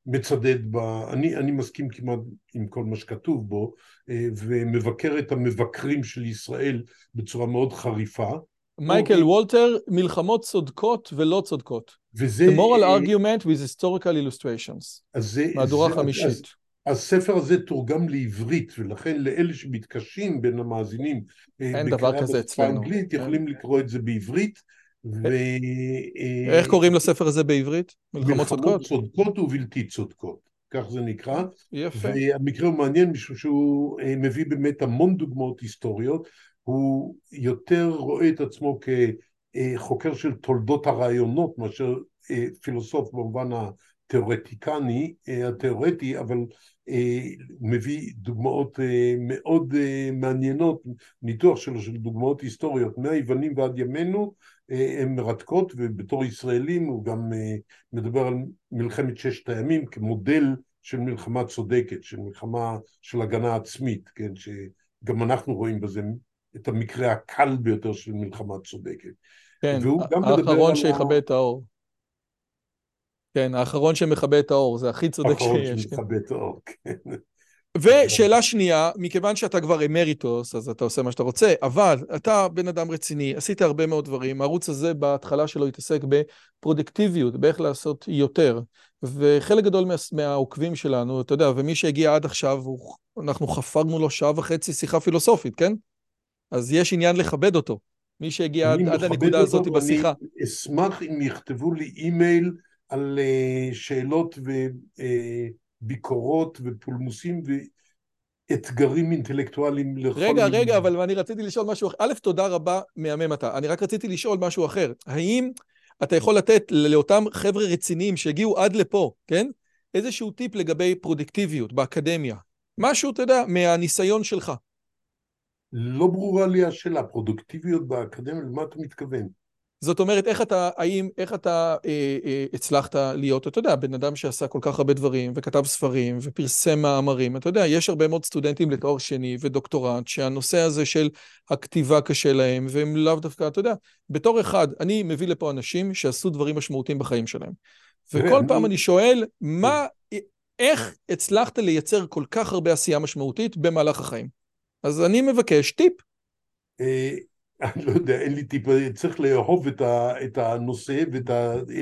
מצדד ב... אני, אני מסכים כמעט עם כל מה שכתוב בו uh, ומבקר את המבקרים של ישראל בצורה מאוד חריפה מייקל וולטר, מלחמות צודקות ולא צודקות. וזה... The moral argument with historical illustrations. זה, מהדורה חמישית. הספר הזה תורגם לעברית, ולכן לאלה שמתקשים בין המאזינים אה, אין דבר כזה אצלנו. באנגלית, יכולים לקרוא את זה בעברית. ו... אה, איך קוראים לספר הזה בעברית? מלחמות צודקות? מלחמות צודקות ובלתי צודקות, כך זה נקרא. יפה. והמקרה הוא מעניין משום שהוא אה, מביא באמת המון דוגמאות היסטוריות. הוא יותר רואה את עצמו כחוקר של תולדות הרעיונות מאשר אה, פילוסוף במובן התיאורטיקני, אה, התיאורטי, אבל אה, מביא דוגמאות מאוד מעניינות, ניתוח שלו של דוגמאות היסטוריות מהיוונים ועד ימינו, הן מרתקות, ובתור ישראלים הוא גם מדבר על מלחמת ששת הימים כמודל של מלחמה צודקת, של מלחמה של הגנה עצמית, כן, שגם אנחנו רואים בזה את המקרה הקל ביותר של מלחמה צודקת. כן, האחרון שיכבה את האור. כן, האחרון שמכבה את האור, זה הכי צודק שיש. האחרון שמכבה את האור, כן. ושאלה שנייה, מכיוון שאתה כבר אמריטוס, אז אתה עושה מה שאתה רוצה, אבל אתה בן אדם רציני, עשית הרבה מאוד דברים, הערוץ הזה בהתחלה שלו התעסק בפרודקטיביות, באיך לעשות יותר, וחלק גדול מה, מהעוקבים שלנו, אתה יודע, ומי שהגיע עד עכשיו, אנחנו חפרנו לו שעה וחצי שיחה פילוסופית, כן? אז יש עניין לכבד אותו. מי שהגיע עד, עד הנקודה הזאת בשיחה. אני אשמח אם יכתבו לי אימייל על uh, שאלות וביקורות uh, ופולמוסים ואתגרים אינטלקטואליים לכל... רגע, מיני. רגע, אבל אני רציתי לשאול משהו אחר. א', תודה רבה, מהמם אתה. אני רק רציתי לשאול משהו אחר. האם אתה יכול לתת לאותם חבר'ה רציניים שהגיעו עד לפה, כן? איזשהו טיפ לגבי פרודקטיביות באקדמיה. משהו, אתה יודע, מהניסיון שלך. לא ברורה לי השאלה, פרודוקטיביות באקדמיה, למה אתה מתכוון? זאת אומרת, איך אתה, האם, איך אתה אה, אה, הצלחת להיות, אתה יודע, בן אדם שעשה כל כך הרבה דברים, וכתב ספרים, ופרסם מאמרים, אתה יודע, יש הרבה מאוד סטודנטים לתואר שני ודוקטורט, שהנושא הזה של הכתיבה קשה להם, והם לאו דווקא, אתה יודע, בתור אחד, אני מביא לפה אנשים שעשו דברים משמעותיים בחיים שלהם. וכל פעם אני שואל, מה, איך הצלחת לייצר כל כך הרבה עשייה משמעותית במהלך החיים? אז אני מבקש טיפ. אה, אני לא יודע, אין לי טיפ, צריך לאהוב את הנושא ואת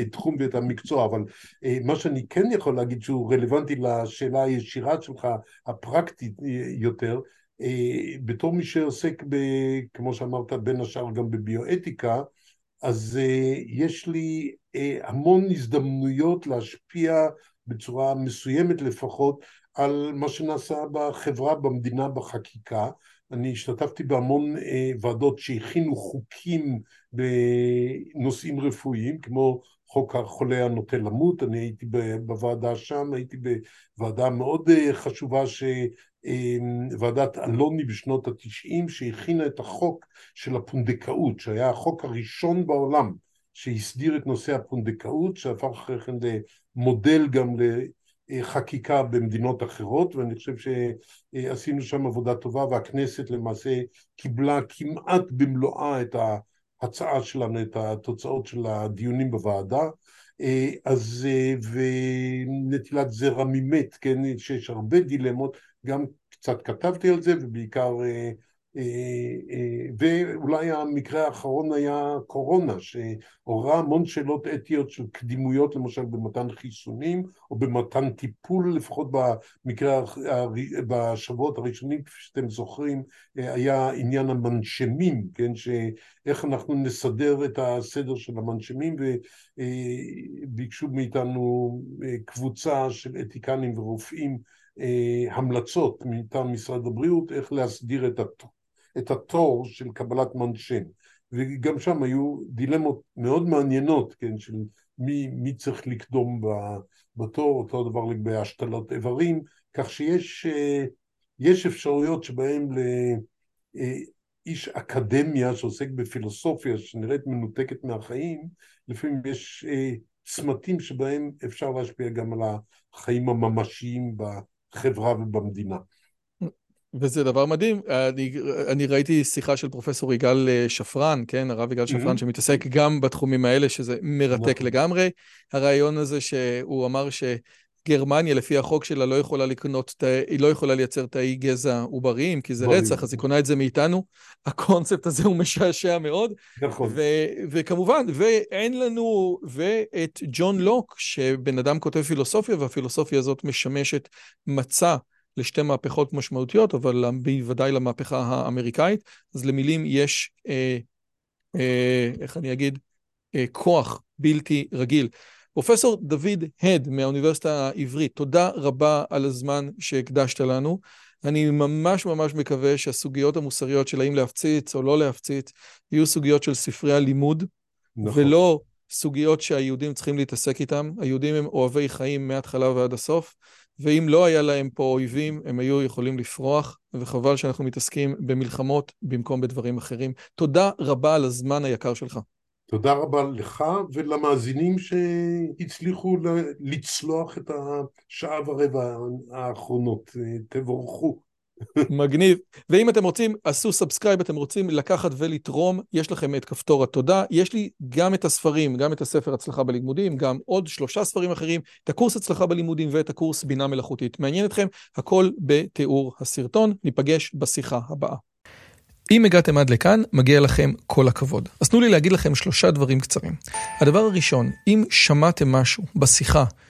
התחום ואת המקצוע, אבל אה, מה שאני כן יכול להגיד שהוא רלוונטי לשאלה הישירה שלך, הפרקטית יותר, אה, בתור מי שעוסק, ב, כמו שאמרת, בין השאר גם בביואתיקה, אז יש לי המון הזדמנויות להשפיע בצורה מסוימת לפחות על מה שנעשה בחברה, במדינה, בחקיקה. אני השתתפתי בהמון אה, ועדות שהכינו חוקים בנושאים רפואיים, כמו חוק החולה הנוטה למות, אני הייתי בוועדה שם, הייתי בוועדה מאוד אה, חשובה, ש... אה, ועדת אלוני בשנות התשעים, שהכינה את החוק של הפונדקאות, שהיה החוק הראשון בעולם שהסדיר את נושא הפונדקאות, שהפך אחרי כן למודל גם חקיקה במדינות אחרות, ואני חושב שעשינו שם עבודה טובה, והכנסת למעשה קיבלה כמעט במלואה את ההצעה שלנו, את התוצאות של הדיונים בוועדה. אז, ונטילת זרע ממת, כן, שיש הרבה דילמות, גם קצת כתבתי על זה, ובעיקר אה, אה, ואולי המקרה האחרון היה קורונה, שעוררה המון שאלות אתיות של קדימויות, למשל במתן חיסונים, או במתן טיפול, לפחות במקרה, בשבועות הראשונים, כפי שאתם זוכרים, אה, היה עניין המנשמים, כן, שאיך אנחנו נסדר את הסדר של המנשמים, וביקשו מאיתנו קבוצה של אתיקנים ורופאים המלצות מטעם משרד הבריאות, איך להסדיר את התחום. את התור של קבלת מנשם. וגם שם היו דילמות מאוד מעניינות, כן, של מי, מי צריך לקדום בתור, אותו דבר לגבי השתלות איברים, כך שיש יש אפשרויות שבהן לאיש אקדמיה שעוסק בפילוסופיה, שנראית מנותקת מהחיים, לפעמים יש צמתים שבהם אפשר להשפיע גם על החיים הממשיים בחברה ובמדינה. וזה דבר מדהים, אני, אני ראיתי שיחה של פרופסור יגאל אה, שפרן, כן, הרב יגאל שפרן, mm-hmm. שמתעסק גם בתחומים האלה, שזה מרתק נכון. לגמרי. הרעיון הזה שהוא אמר שגרמניה, לפי החוק שלה, לא יכולה לקנות, היא לא יכולה לייצר תאי גזע עובריים, כי זה רצח, אז היא קונה את זה מאיתנו. (laughs) הקונספט הזה הוא משעשע מאוד. נכון. וכמובן, ואין לנו, ואת ג'ון לוק, שבן אדם כותב פילוסופיה, והפילוסופיה הזאת משמשת מצע. לשתי מהפכות משמעותיות, אבל בוודאי למהפכה האמריקאית. אז למילים יש, אה, אה, איך אני אגיד, אה, כוח בלתי רגיל. פרופסור דוד הד מהאוניברסיטה העברית, תודה רבה על הזמן שהקדשת לנו. אני ממש ממש מקווה שהסוגיות המוסריות של האם להפציץ או לא להפציץ, יהיו סוגיות של ספרי הלימוד, נכון. ולא סוגיות שהיהודים צריכים להתעסק איתם. היהודים הם אוהבי חיים מההתחלה ועד הסוף, ואם לא היה להם פה אויבים, הם היו יכולים לפרוח, וחבל שאנחנו מתעסקים במלחמות במקום בדברים אחרים. תודה רבה על הזמן היקר שלך. תודה רבה לך ולמאזינים שהצליחו לצלוח את השעה ורבע האחרונות. תבורכו. מגניב. ואם אתם רוצים, עשו subscribe, אתם רוצים לקחת ולתרום, יש לכם את כפתור התודה. יש לי גם את הספרים, גם את הספר הצלחה בלימודים, גם עוד שלושה ספרים אחרים, את הקורס הצלחה בלימודים ואת הקורס בינה מלאכותית. מעניין אתכם? הכל בתיאור הסרטון. ניפגש בשיחה הבאה. אם הגעתם עד לכאן, מגיע לכם כל הכבוד. אז תנו לי להגיד לכם שלושה דברים קצרים. הדבר הראשון, אם שמעתם משהו בשיחה